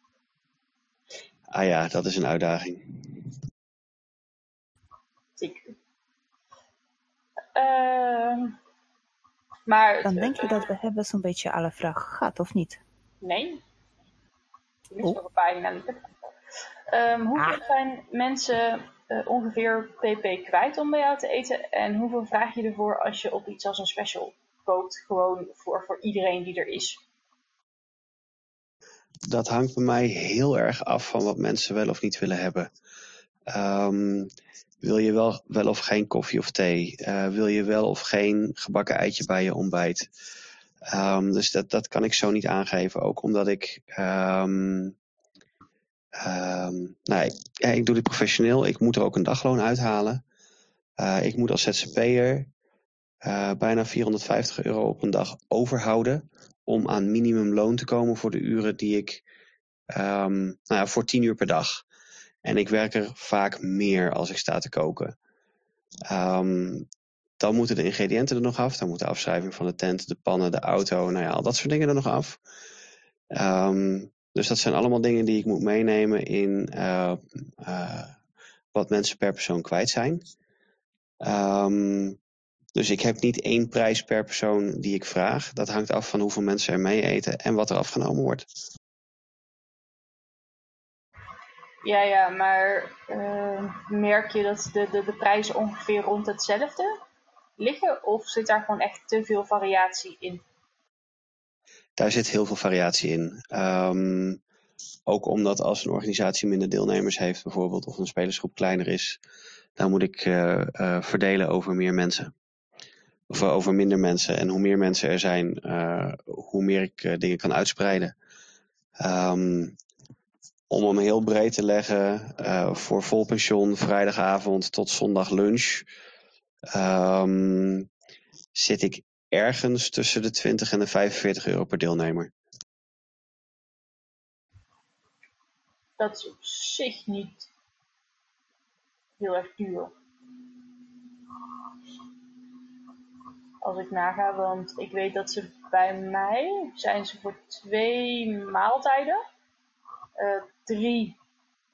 Ah ja, dat is een uitdaging. Zeker. Uh, maar, Dan denk je dat we hebben zo'n beetje alle vragen gehad, of niet? Nee. Er is oh. nog een pagina niet. Um, hoeveel ah. zijn mensen uh, ongeveer pp kwijt om bij jou te eten? En hoeveel vraag je ervoor als je op iets als een special koopt? Gewoon voor, voor iedereen die er is dat hangt bij mij heel erg af van wat mensen wel of niet willen hebben. Um, wil je wel, wel of geen koffie of thee? Uh, wil je wel of geen gebakken eitje bij je ontbijt? Um, dus dat, dat kan ik zo niet aangeven. Ook omdat ik. Um, nou, ik, ja, ik doe dit professioneel. Ik moet er ook een dagloon uithalen. Uh, ik moet als ZZP'er uh, bijna 450 euro op een dag overhouden om aan minimumloon te komen voor de uren die ik, um, nou ja, voor 10 uur per dag. En ik werk er vaak meer als ik sta te koken. Um, dan moeten de ingrediënten er nog af. Dan moet de afschrijving van de tent, de pannen, de auto, nou ja, al dat soort dingen er nog af. Um, dus dat zijn allemaal dingen die ik moet meenemen in uh, uh, wat mensen per persoon kwijt zijn. Um, dus ik heb niet één prijs per persoon die ik vraag. Dat hangt af van hoeveel mensen er mee eten en wat er afgenomen wordt. Ja, ja, maar uh, merk je dat de, de, de prijzen ongeveer rond hetzelfde liggen? Of zit daar gewoon echt te veel variatie in? Daar zit heel veel variatie in. Um, ook omdat als een organisatie minder deelnemers heeft bijvoorbeeld, of een spelersgroep kleiner is, dan moet ik uh, uh, verdelen over meer mensen of over minder mensen. En hoe meer mensen er zijn, uh, hoe meer ik uh, dingen kan uitspreiden. Um, om hem heel breed te leggen, voor vol pensioen, vrijdagavond tot zondag lunch, um, zit ik ergens tussen de 20 en de 45 euro per deelnemer. Dat is op zich niet heel erg duur. Als ik naga, want ik weet dat ze bij mij zijn ze voor twee maaltijden, uh, drie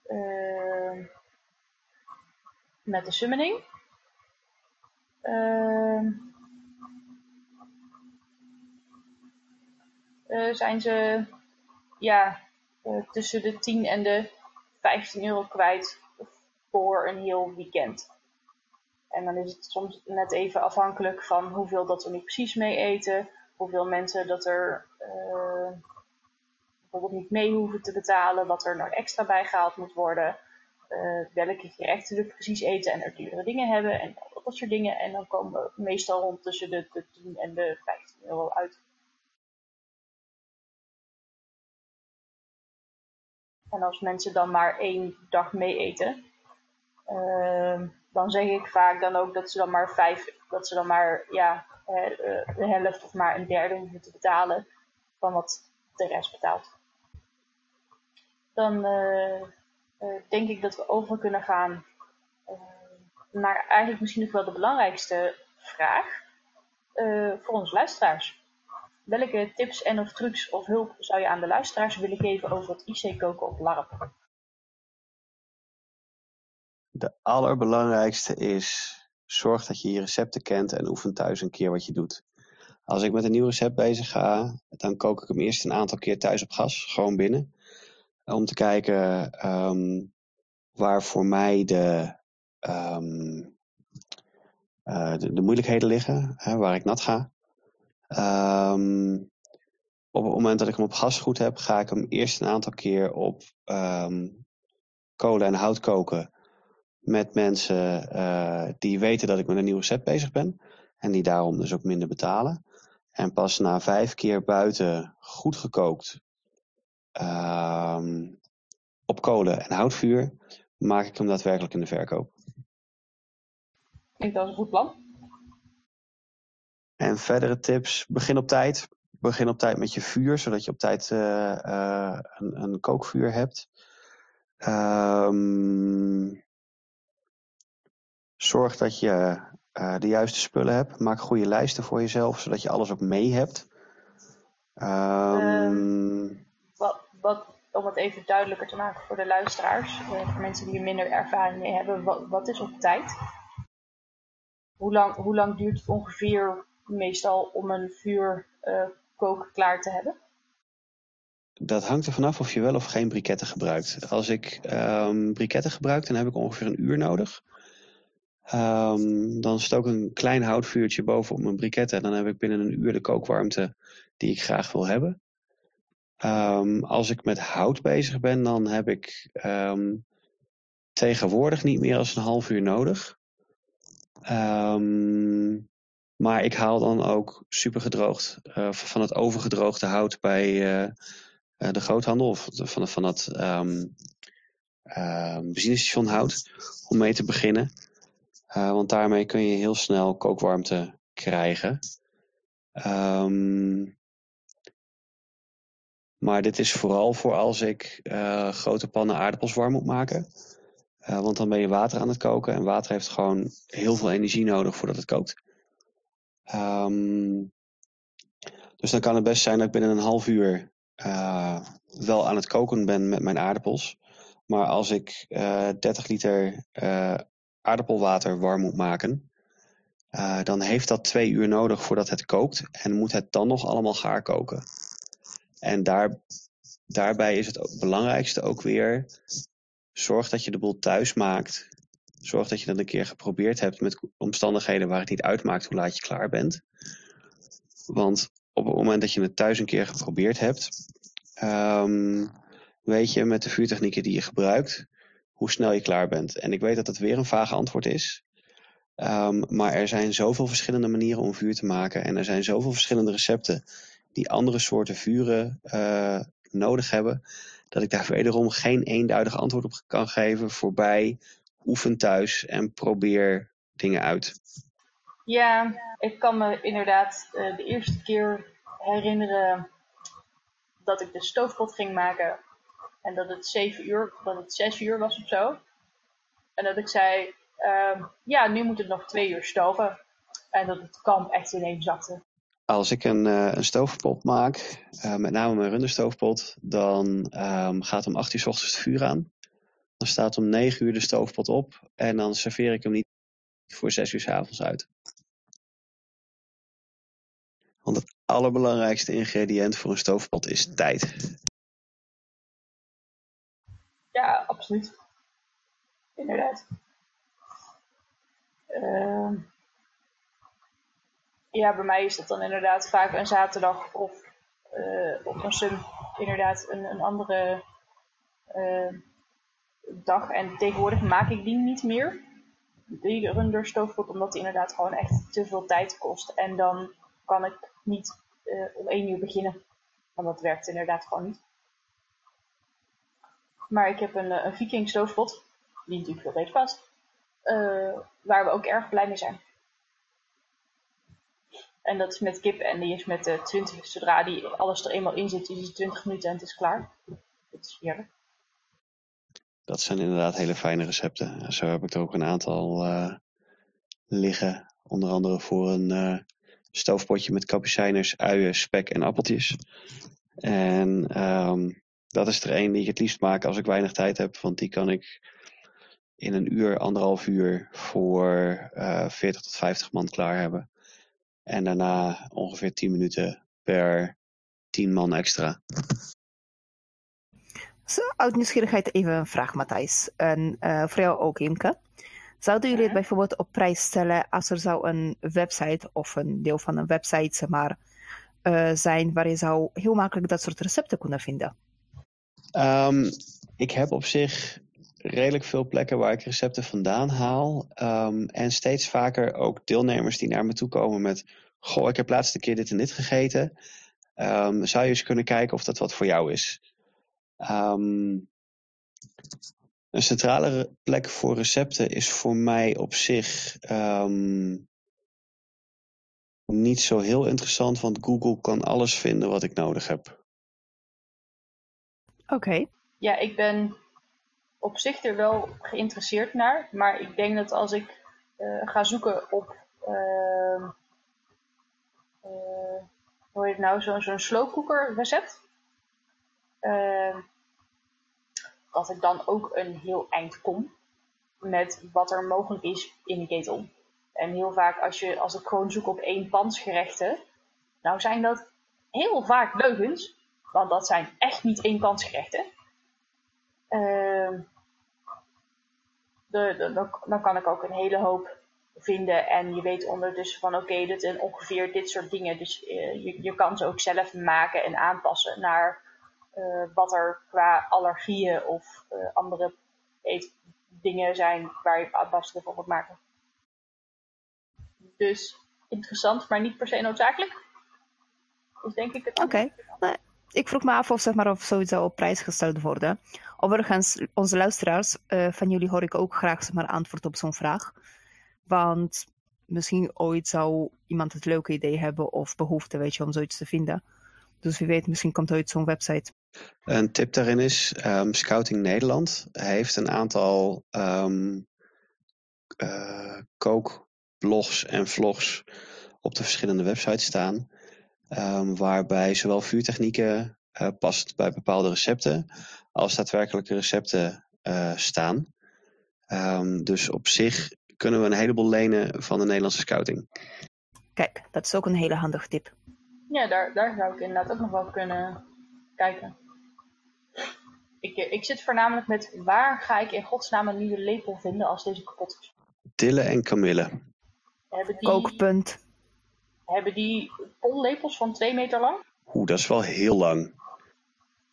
uh, met de summoning. Uh, zijn ze ja, tussen de 10 en de 15 euro kwijt voor een heel weekend. En dan is het soms net even afhankelijk van hoeveel dat er nu precies mee eten. Hoeveel mensen dat er bijvoorbeeld niet mee hoeven te betalen, wat er nog extra bijgehaald moet worden, uh, welke gerechten we precies eten en er duurdere dingen hebben en dat soort dingen. En dan komen we meestal rond tussen de, de 10 en de 15 euro uit. En als mensen dan maar één dag mee eten, uh, dan zeg ik vaak dan ook dat ze dan maar vijf, dat ze dan maar ja, uh, de helft of maar een derde moeten betalen van wat de rest betaalt. Dan uh, denk ik dat we over kunnen gaan naar eigenlijk misschien nog wel de belangrijkste vraag voor onze luisteraars. Welke tips en of trucs of hulp zou je aan de luisteraars willen geven over het IC-koken op LARP? De allerbelangrijkste is, zorg dat je je recepten kent en oefen thuis een keer wat je doet. Als ik met een nieuw recept bezig ga, dan kook ik hem eerst een aantal keer thuis op gas, gewoon binnen. Om te kijken um, waar voor mij de, um, uh, de, de, moeilijkheden liggen, hè, waar ik nat ga. Um, op het moment dat ik hem op gas goed heb, ga ik hem eerst een aantal keer op kolen en hout koken met mensen uh, die weten dat ik met een nieuw recept bezig ben. En die daarom dus ook minder betalen. En pas na vijf keer buiten goed gekookt uh, op kolen en houtvuur maak ik hem daadwerkelijk in de verkoop. Klinkt als een goed plan. En verdere tips, begin op tijd. Begin op tijd met je vuur, zodat je op tijd uh, uh, een, een, kookvuur hebt. Um, Zorg dat je uh, de juiste spullen hebt. Maak goede lijsten voor jezelf, zodat je alles ook mee hebt. Um... wat, wat, om het even duidelijker te maken voor de luisteraars, uh, voor mensen die er minder ervaring mee hebben, wat, wat is op tijd? Hoe lang, hoe lang duurt het ongeveer meestal om een vuur uh, koken klaar te hebben? Dat hangt er vanaf of je wel of geen briketten gebruikt. Als ik um, briketten gebruik, dan heb ik ongeveer een uur nodig. Um, dan stook ik een klein houtvuurtje bovenop mijn briketten. En dan heb ik binnen een uur de kookwarmte die ik graag wil hebben. Um, als ik met hout bezig ben, dan heb ik um, tegenwoordig niet meer als een half uur nodig. maar ik haal dan ook super gedroogd uh, van het overgedroogde hout bij uh, uh, de groothandel of van, van het benzinestation hout om mee te beginnen. Uh, want daarmee kun je heel snel kookwarmte krijgen. Um, maar dit is vooral voor als ik uh, grote pannen aardappels warm moet maken. Uh, want dan ben je water aan het koken. En water heeft gewoon heel veel energie nodig voordat het kookt. Um, dus dan kan het best zijn dat ik binnen een half uur wel aan het koken ben met mijn aardappels. Maar als ik 30 liter aardappelwater warm moet maken, uh, dan heeft dat twee uur nodig voordat het kookt en moet het dan nog allemaal gaar koken. En daar, daarbij is het belangrijkste ook weer, zorg dat je de boel thuis maakt. Zorg dat je dat een keer geprobeerd hebt met omstandigheden waar het niet uitmaakt hoe laat je klaar bent. Want op het moment dat je het thuis een keer geprobeerd hebt, um, weet je met de vuurtechnieken die je gebruikt, hoe snel je klaar bent. En ik weet dat het weer een vage antwoord is. Um, maar er zijn zoveel verschillende manieren om vuur te maken. En er zijn zoveel verschillende recepten die andere soorten vuren uh, nodig hebben. Dat ik daar wederom geen eenduidig antwoord op kan geven. Voorbij oefen thuis en probeer dingen uit. Ja, ik kan me inderdaad uh, de eerste keer herinneren dat ik de stoofpot ging maken. En dat het zeven uur, dat het zes uur was of zo. En dat ik zei, uh, ja, nu moet het nog twee uur stoven. En dat het kamp echt ineens zakte. Als ik een, uh, een stoofpot maak, uh, met name mijn runderstoofpot, dan um, gaat om 8 uur s ochtends het vuur aan. Dan staat om 9 uur de stoofpot op en dan serveer ik hem niet voor 6 uur s avonds uit. Want het allerbelangrijkste ingrediënt voor een stoofpot is tijd. Ja, absoluut. Inderdaad. Uh, ja, bij mij is dat dan inderdaad vaak een zaterdag of uh, een sum inderdaad een, een andere eh, dag. En tegenwoordig maak ik die niet meer. Die runder omdat die inderdaad gewoon echt te veel tijd kost. En dan kan ik niet uh, om één uur beginnen. Want dat werkt inderdaad gewoon niet. Maar ik heb een, eh, een viking stoofpot, die natuurlijk veel beter past. Uh, waar we ook erg blij mee zijn. En dat is met kip en die is met uh, 20. Zodra die alles er eenmaal in zit, is het 20 minuten en het is klaar. Dat is heerlijk. Dat zijn inderdaad hele fijne recepten. Zo heb ik er ook een aantal liggen. Onder andere voor een stoofpotje met kapucijners, uien, spek en appeltjes. En um, dat is er één die ik het liefst maak als ik weinig tijd heb. Want die kan ik in een uur, anderhalf uur voor uh, 40 tot 50 man klaar hebben. En daarna ongeveer 10 minuten per 10 man extra. Zo, uit nieuwsgierigheid even een vraag, Matthijs. En uh, voor jou ook, Imke. Zouden jullie het bijvoorbeeld op prijs stellen als er zou een website of een deel van een website zeg maar, uh, zijn waar je zou heel makkelijk dat soort recepten kunnen vinden? Um, ik heb op zich redelijk veel plekken waar ik recepten vandaan haal. Um, en steeds vaker ook deelnemers die naar me toe komen met... Goh, ik heb laatst een keer dit en dit gegeten. Um, zou je eens kunnen kijken of dat wat voor jou is? Een centrale plek voor recepten is voor mij op zich niet zo heel interessant, want Google kan alles vinden wat ik nodig heb. Oké. Ja, ik ben op zich er wel geïnteresseerd naar, maar ik denk dat als ik uh, ga zoeken op, uh, uh, hoe heet het nou, zo'n zo slowcooker recept, uh, dat ik dan ook een heel eind kom met wat er mogelijk is in de ketel. En heel vaak als, je, als ik gewoon zoek op één pansgerechten, nou zijn dat heel vaak leugens, want dat zijn echt niet één pansgerechten. Uh, de, de, dan kan ik ook een hele hoop vinden en je weet ondertussen van oké, okay, dit zijn ongeveer dit soort dingen. Dus uh, je, je kan ze ook zelf maken en aanpassen naar uh, wat er qua allergieën of uh, andere eetdingen zijn waar je aanpassingen voor moet maken. Dus interessant, maar niet per se noodzakelijk. Dus denk ik het. Oké. Okay. Ik vroeg me af of, zeg maar, of zoiets zou op prijs gesteld worden. Overigens, onze luisteraars, uh, van jullie hoor ik ook graag zeg maar, antwoord op zo'n vraag. Want misschien ooit zou iemand het leuke idee hebben of behoefte weet je, om zoiets te vinden. Dus wie weet, misschien komt ooit zo'n website. Een tip daarin is, um, Scouting Nederland heeft een aantal um, uh, kookblogs en vlogs op de verschillende websites staan. Um, waarbij zowel vuurtechnieken uh, past bij bepaalde recepten, als daadwerkelijke recepten uh, staan. dus op zich kunnen we een heleboel lenen van de Nederlandse scouting. Kijk, dat is ook een hele handige tip. Ja, daar, daar zou ik inderdaad ook nog wel kunnen kijken. Ik, ik zit voornamelijk met waar ga ik in godsnaam een nieuwe lepel vinden als deze kapot is. Dille en Camille. Hebben die, Kookpunt. Hebben die pollepels van twee meter lang? Oeh, dat is wel heel lang.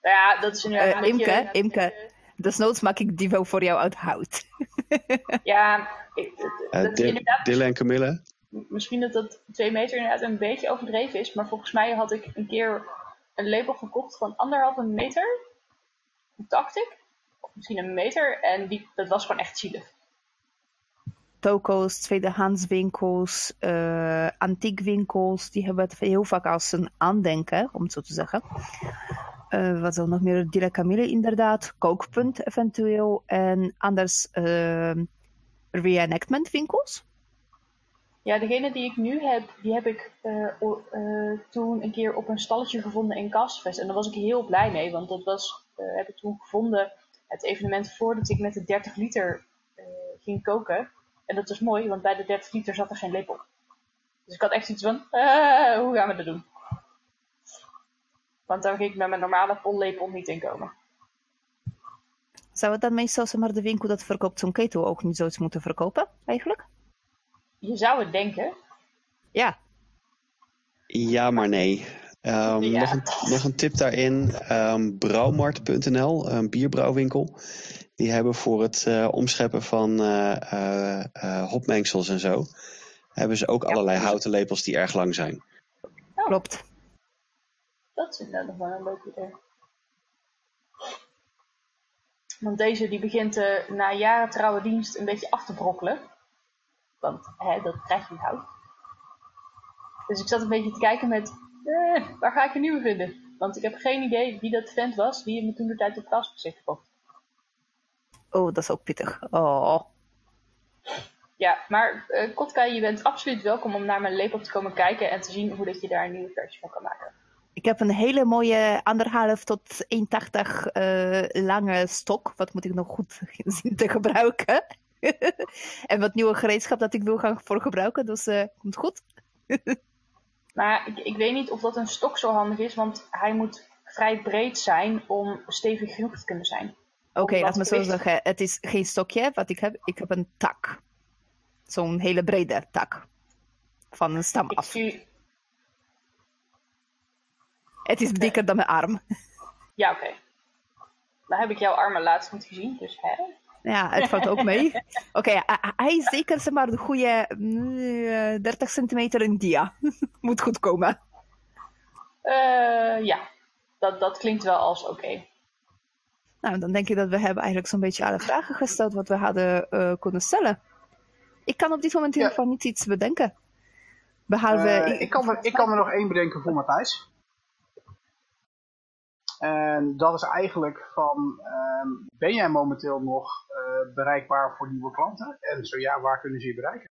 Ja, dat is inderdaad uh, Imke, je, Imke. Desnoods maak ik die wel voor jou uit hout. ja, ik, uh, dat is Dille en Camille? Misschien dat dat twee meter inderdaad een beetje overdreven is. Maar volgens mij had ik een keer een lepel gekocht van anderhalve meter. Dacht ik. Of misschien een meter. En die, dat was gewoon echt zielig. Toko's, tweedehandswinkels, uh, antiekwinkels, die hebben het heel vaak als een aandenken, om het zo te zeggen. Uh, wat er nog meer? Dilla Camille inderdaad, kookpunt eventueel. En anders uh, reenactment winkels. Ja, degene die ik nu heb, die heb ik toen een keer op een stalletje gevonden in Kastvest. En daar was ik heel blij mee, want dat was, heb ik toen gevonden, het evenement voordat ik met de 30 liter ging koken. En dat was mooi, want bij de 30 liter zat er geen lepel. Dus ik had echt iets van, hoe gaan we dat doen? Want daar ging ik met mijn normale pollepel niet in komen. Zou het dan meestal zeg maar, de winkel dat verkoopt zo'n ketel ook niet zoiets moeten verkopen, eigenlijk? Je zou het denken. Ja. Ja, maar nee. Ehm, Ja. nog, een, nog een tip daarin. ehm Brouwmart.nl, een bierbrouwwinkel. Die hebben voor het eh, omscheppen van eh, eh, hopmengsels en zo... hebben ze ook allerlei houten lepels die erg lang zijn. Klopt. Dat is inderdaad nog wel een leuk idee. Want deze die begint eh, na jaren trouwe dienst een beetje af te brokkelen. Want hè, dat krijg je niet hout. Dus ik zat een beetje te kijken met, eh, waar ga ik een nieuwe vinden? Want ik heb geen idee wie dat vent was, die me toen de tijd op Kasper heeft gekocht. Oh, dat is ook pittig. Oh. Ja, maar eh Kotka, je bent absoluut welkom om naar mijn lepel te komen kijken en te zien hoe dat je daar een nieuwe versie van kan maken. Ik heb een hele mooie anderhalf tot 1,80 eh, lange stok. Wat moet ik nog goed zien te gebruiken? en wat nieuwe gereedschap dat ik wil gaan voor gebruiken. Dus eh komt goed. Maar ik, ik weet niet of dat een stok zo handig is, want hij moet vrij breed zijn om stevig genoeg te kunnen zijn. Oké, Op laat me zo zeggen. Het is geen stokje wat ik heb. Ik heb een tak. Zo'n hele brede tak. Van een stam Ik af. Het is dikker dan mijn arm. Ja, oké. Dan heb ik jouw armen laatst niet gezien, dus hè? Ja, het valt ook mee. Oké, hij- is zeker zeg maar de goede mm, eh, 30 centimeter in dia. Moet goed komen. Eh, ja, dat, dat klinkt wel als oké. Nou, dan denk ik dat we hebben eigenlijk zo'n beetje alle vragen gesteld wat we hadden eh, kunnen stellen. Ik kan op dit moment in ieder geval niet iets bedenken. Behalve... Eh, ik, kan er, ik kan er nog één bedenken voor Matthijs. En dat is eigenlijk van, ehm, ben jij momenteel nog eh, bereikbaar voor nieuwe klanten? En zo ja, waar kunnen ze je bereiken?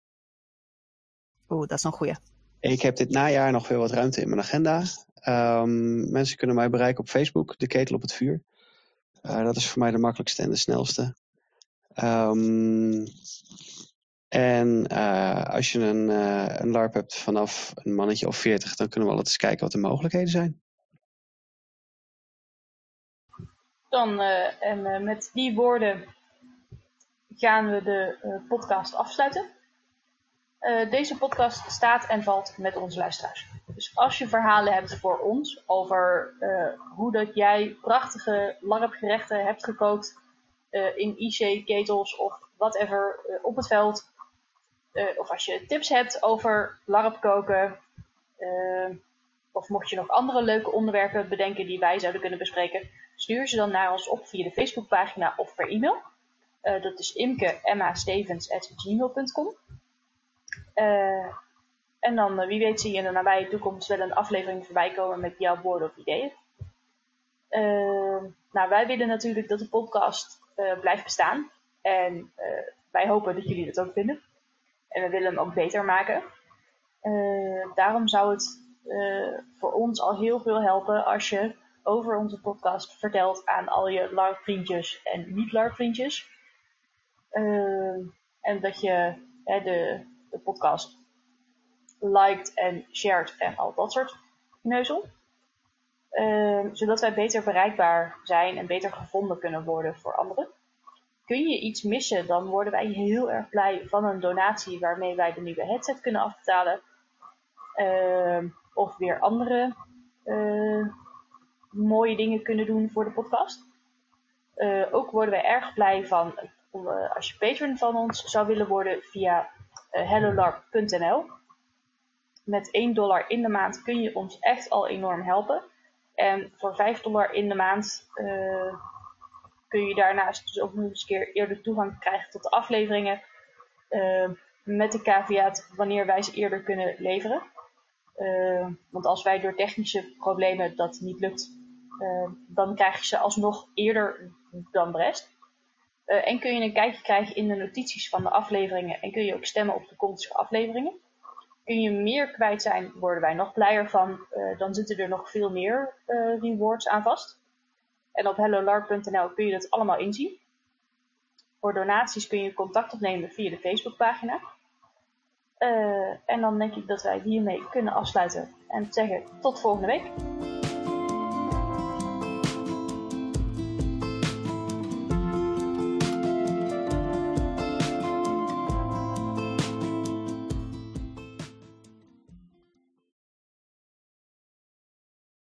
Oeh, dat is een goeie. Ik heb dit najaar nog weer wat ruimte in mijn agenda. Ehm, mensen kunnen mij bereiken op Facebook, De Ketel op het Vuur. Eh, dat is voor mij de makkelijkste en de snelste. Ehm, en eh, als je een, eh, een LARP hebt vanaf een mannetje of 40, dan kunnen we altijd eens kijken wat de mogelijkheden zijn. Dan, en met die woorden gaan we de podcast afsluiten. Eh, deze podcast staat en valt met onze luisteraars. Dus als je verhalen hebt voor ons over eh, hoe dat jij prachtige larpgerechten hebt gekookt eh, in IC-ketels of whatever op het veld. of als je tips hebt over larp koken. of mocht je nog andere leuke onderwerpen bedenken die wij zouden kunnen bespreken. Stuur ze dan naar ons op via de Facebookpagina of per e-mail. Dat is imke.stevens.gmail.com Eh En dan, eh, wie weet, zie je in de nabije toekomst wel een aflevering voorbij komen met jouw woorden of ideeën. Eh, nou, wij willen natuurlijk dat de podcast blijft bestaan. En wij hopen dat jullie dat ook vinden. En we willen hem ook beter maken. Daarom zou het voor ons al heel veel helpen als je over onze podcast vertelt aan al je LARP-vriendjes en niet-LARP-vriendjes. En dat je hè, de, de podcast liked en shared en al dat soort neuzel. Eh, zodat wij beter bereikbaar zijn en beter gevonden kunnen worden voor anderen. Kun je iets missen, dan worden wij heel erg blij van een donatie waarmee wij de nieuwe headset kunnen afbetalen. Eh, of weer andere eh, mooie dingen kunnen doen voor de podcast. Eh, ook worden wij erg blij van eh, als je patron van ons zou willen worden via hellolarp.nl. Met 1 dollar in de maand kun je ons echt al enorm helpen. En voor 5 dollar in de maand uh, kun je daarnaast dus ook nog eens een keer eerder toegang krijgen tot de afleveringen. Uh, met de caveat wanneer wij ze eerder kunnen leveren. Uh, want als wij door technische problemen dat niet lukt, dan krijg je ze alsnog eerder dan de rest. Uh, en kun je een kijkje krijgen in de notities van de afleveringen en kun je ook stemmen op toekomstige afleveringen. Kun je meer kwijt zijn, worden wij nog blijer van. Uh, dan zitten er nog veel meer uh, rewards aan vast. En op hellolarp.nl kun je dat allemaal inzien. Voor donaties kun je contact opnemen via de Facebookpagina. En dan denk ik dat wij hiermee kunnen afsluiten en zeggen tot volgende week.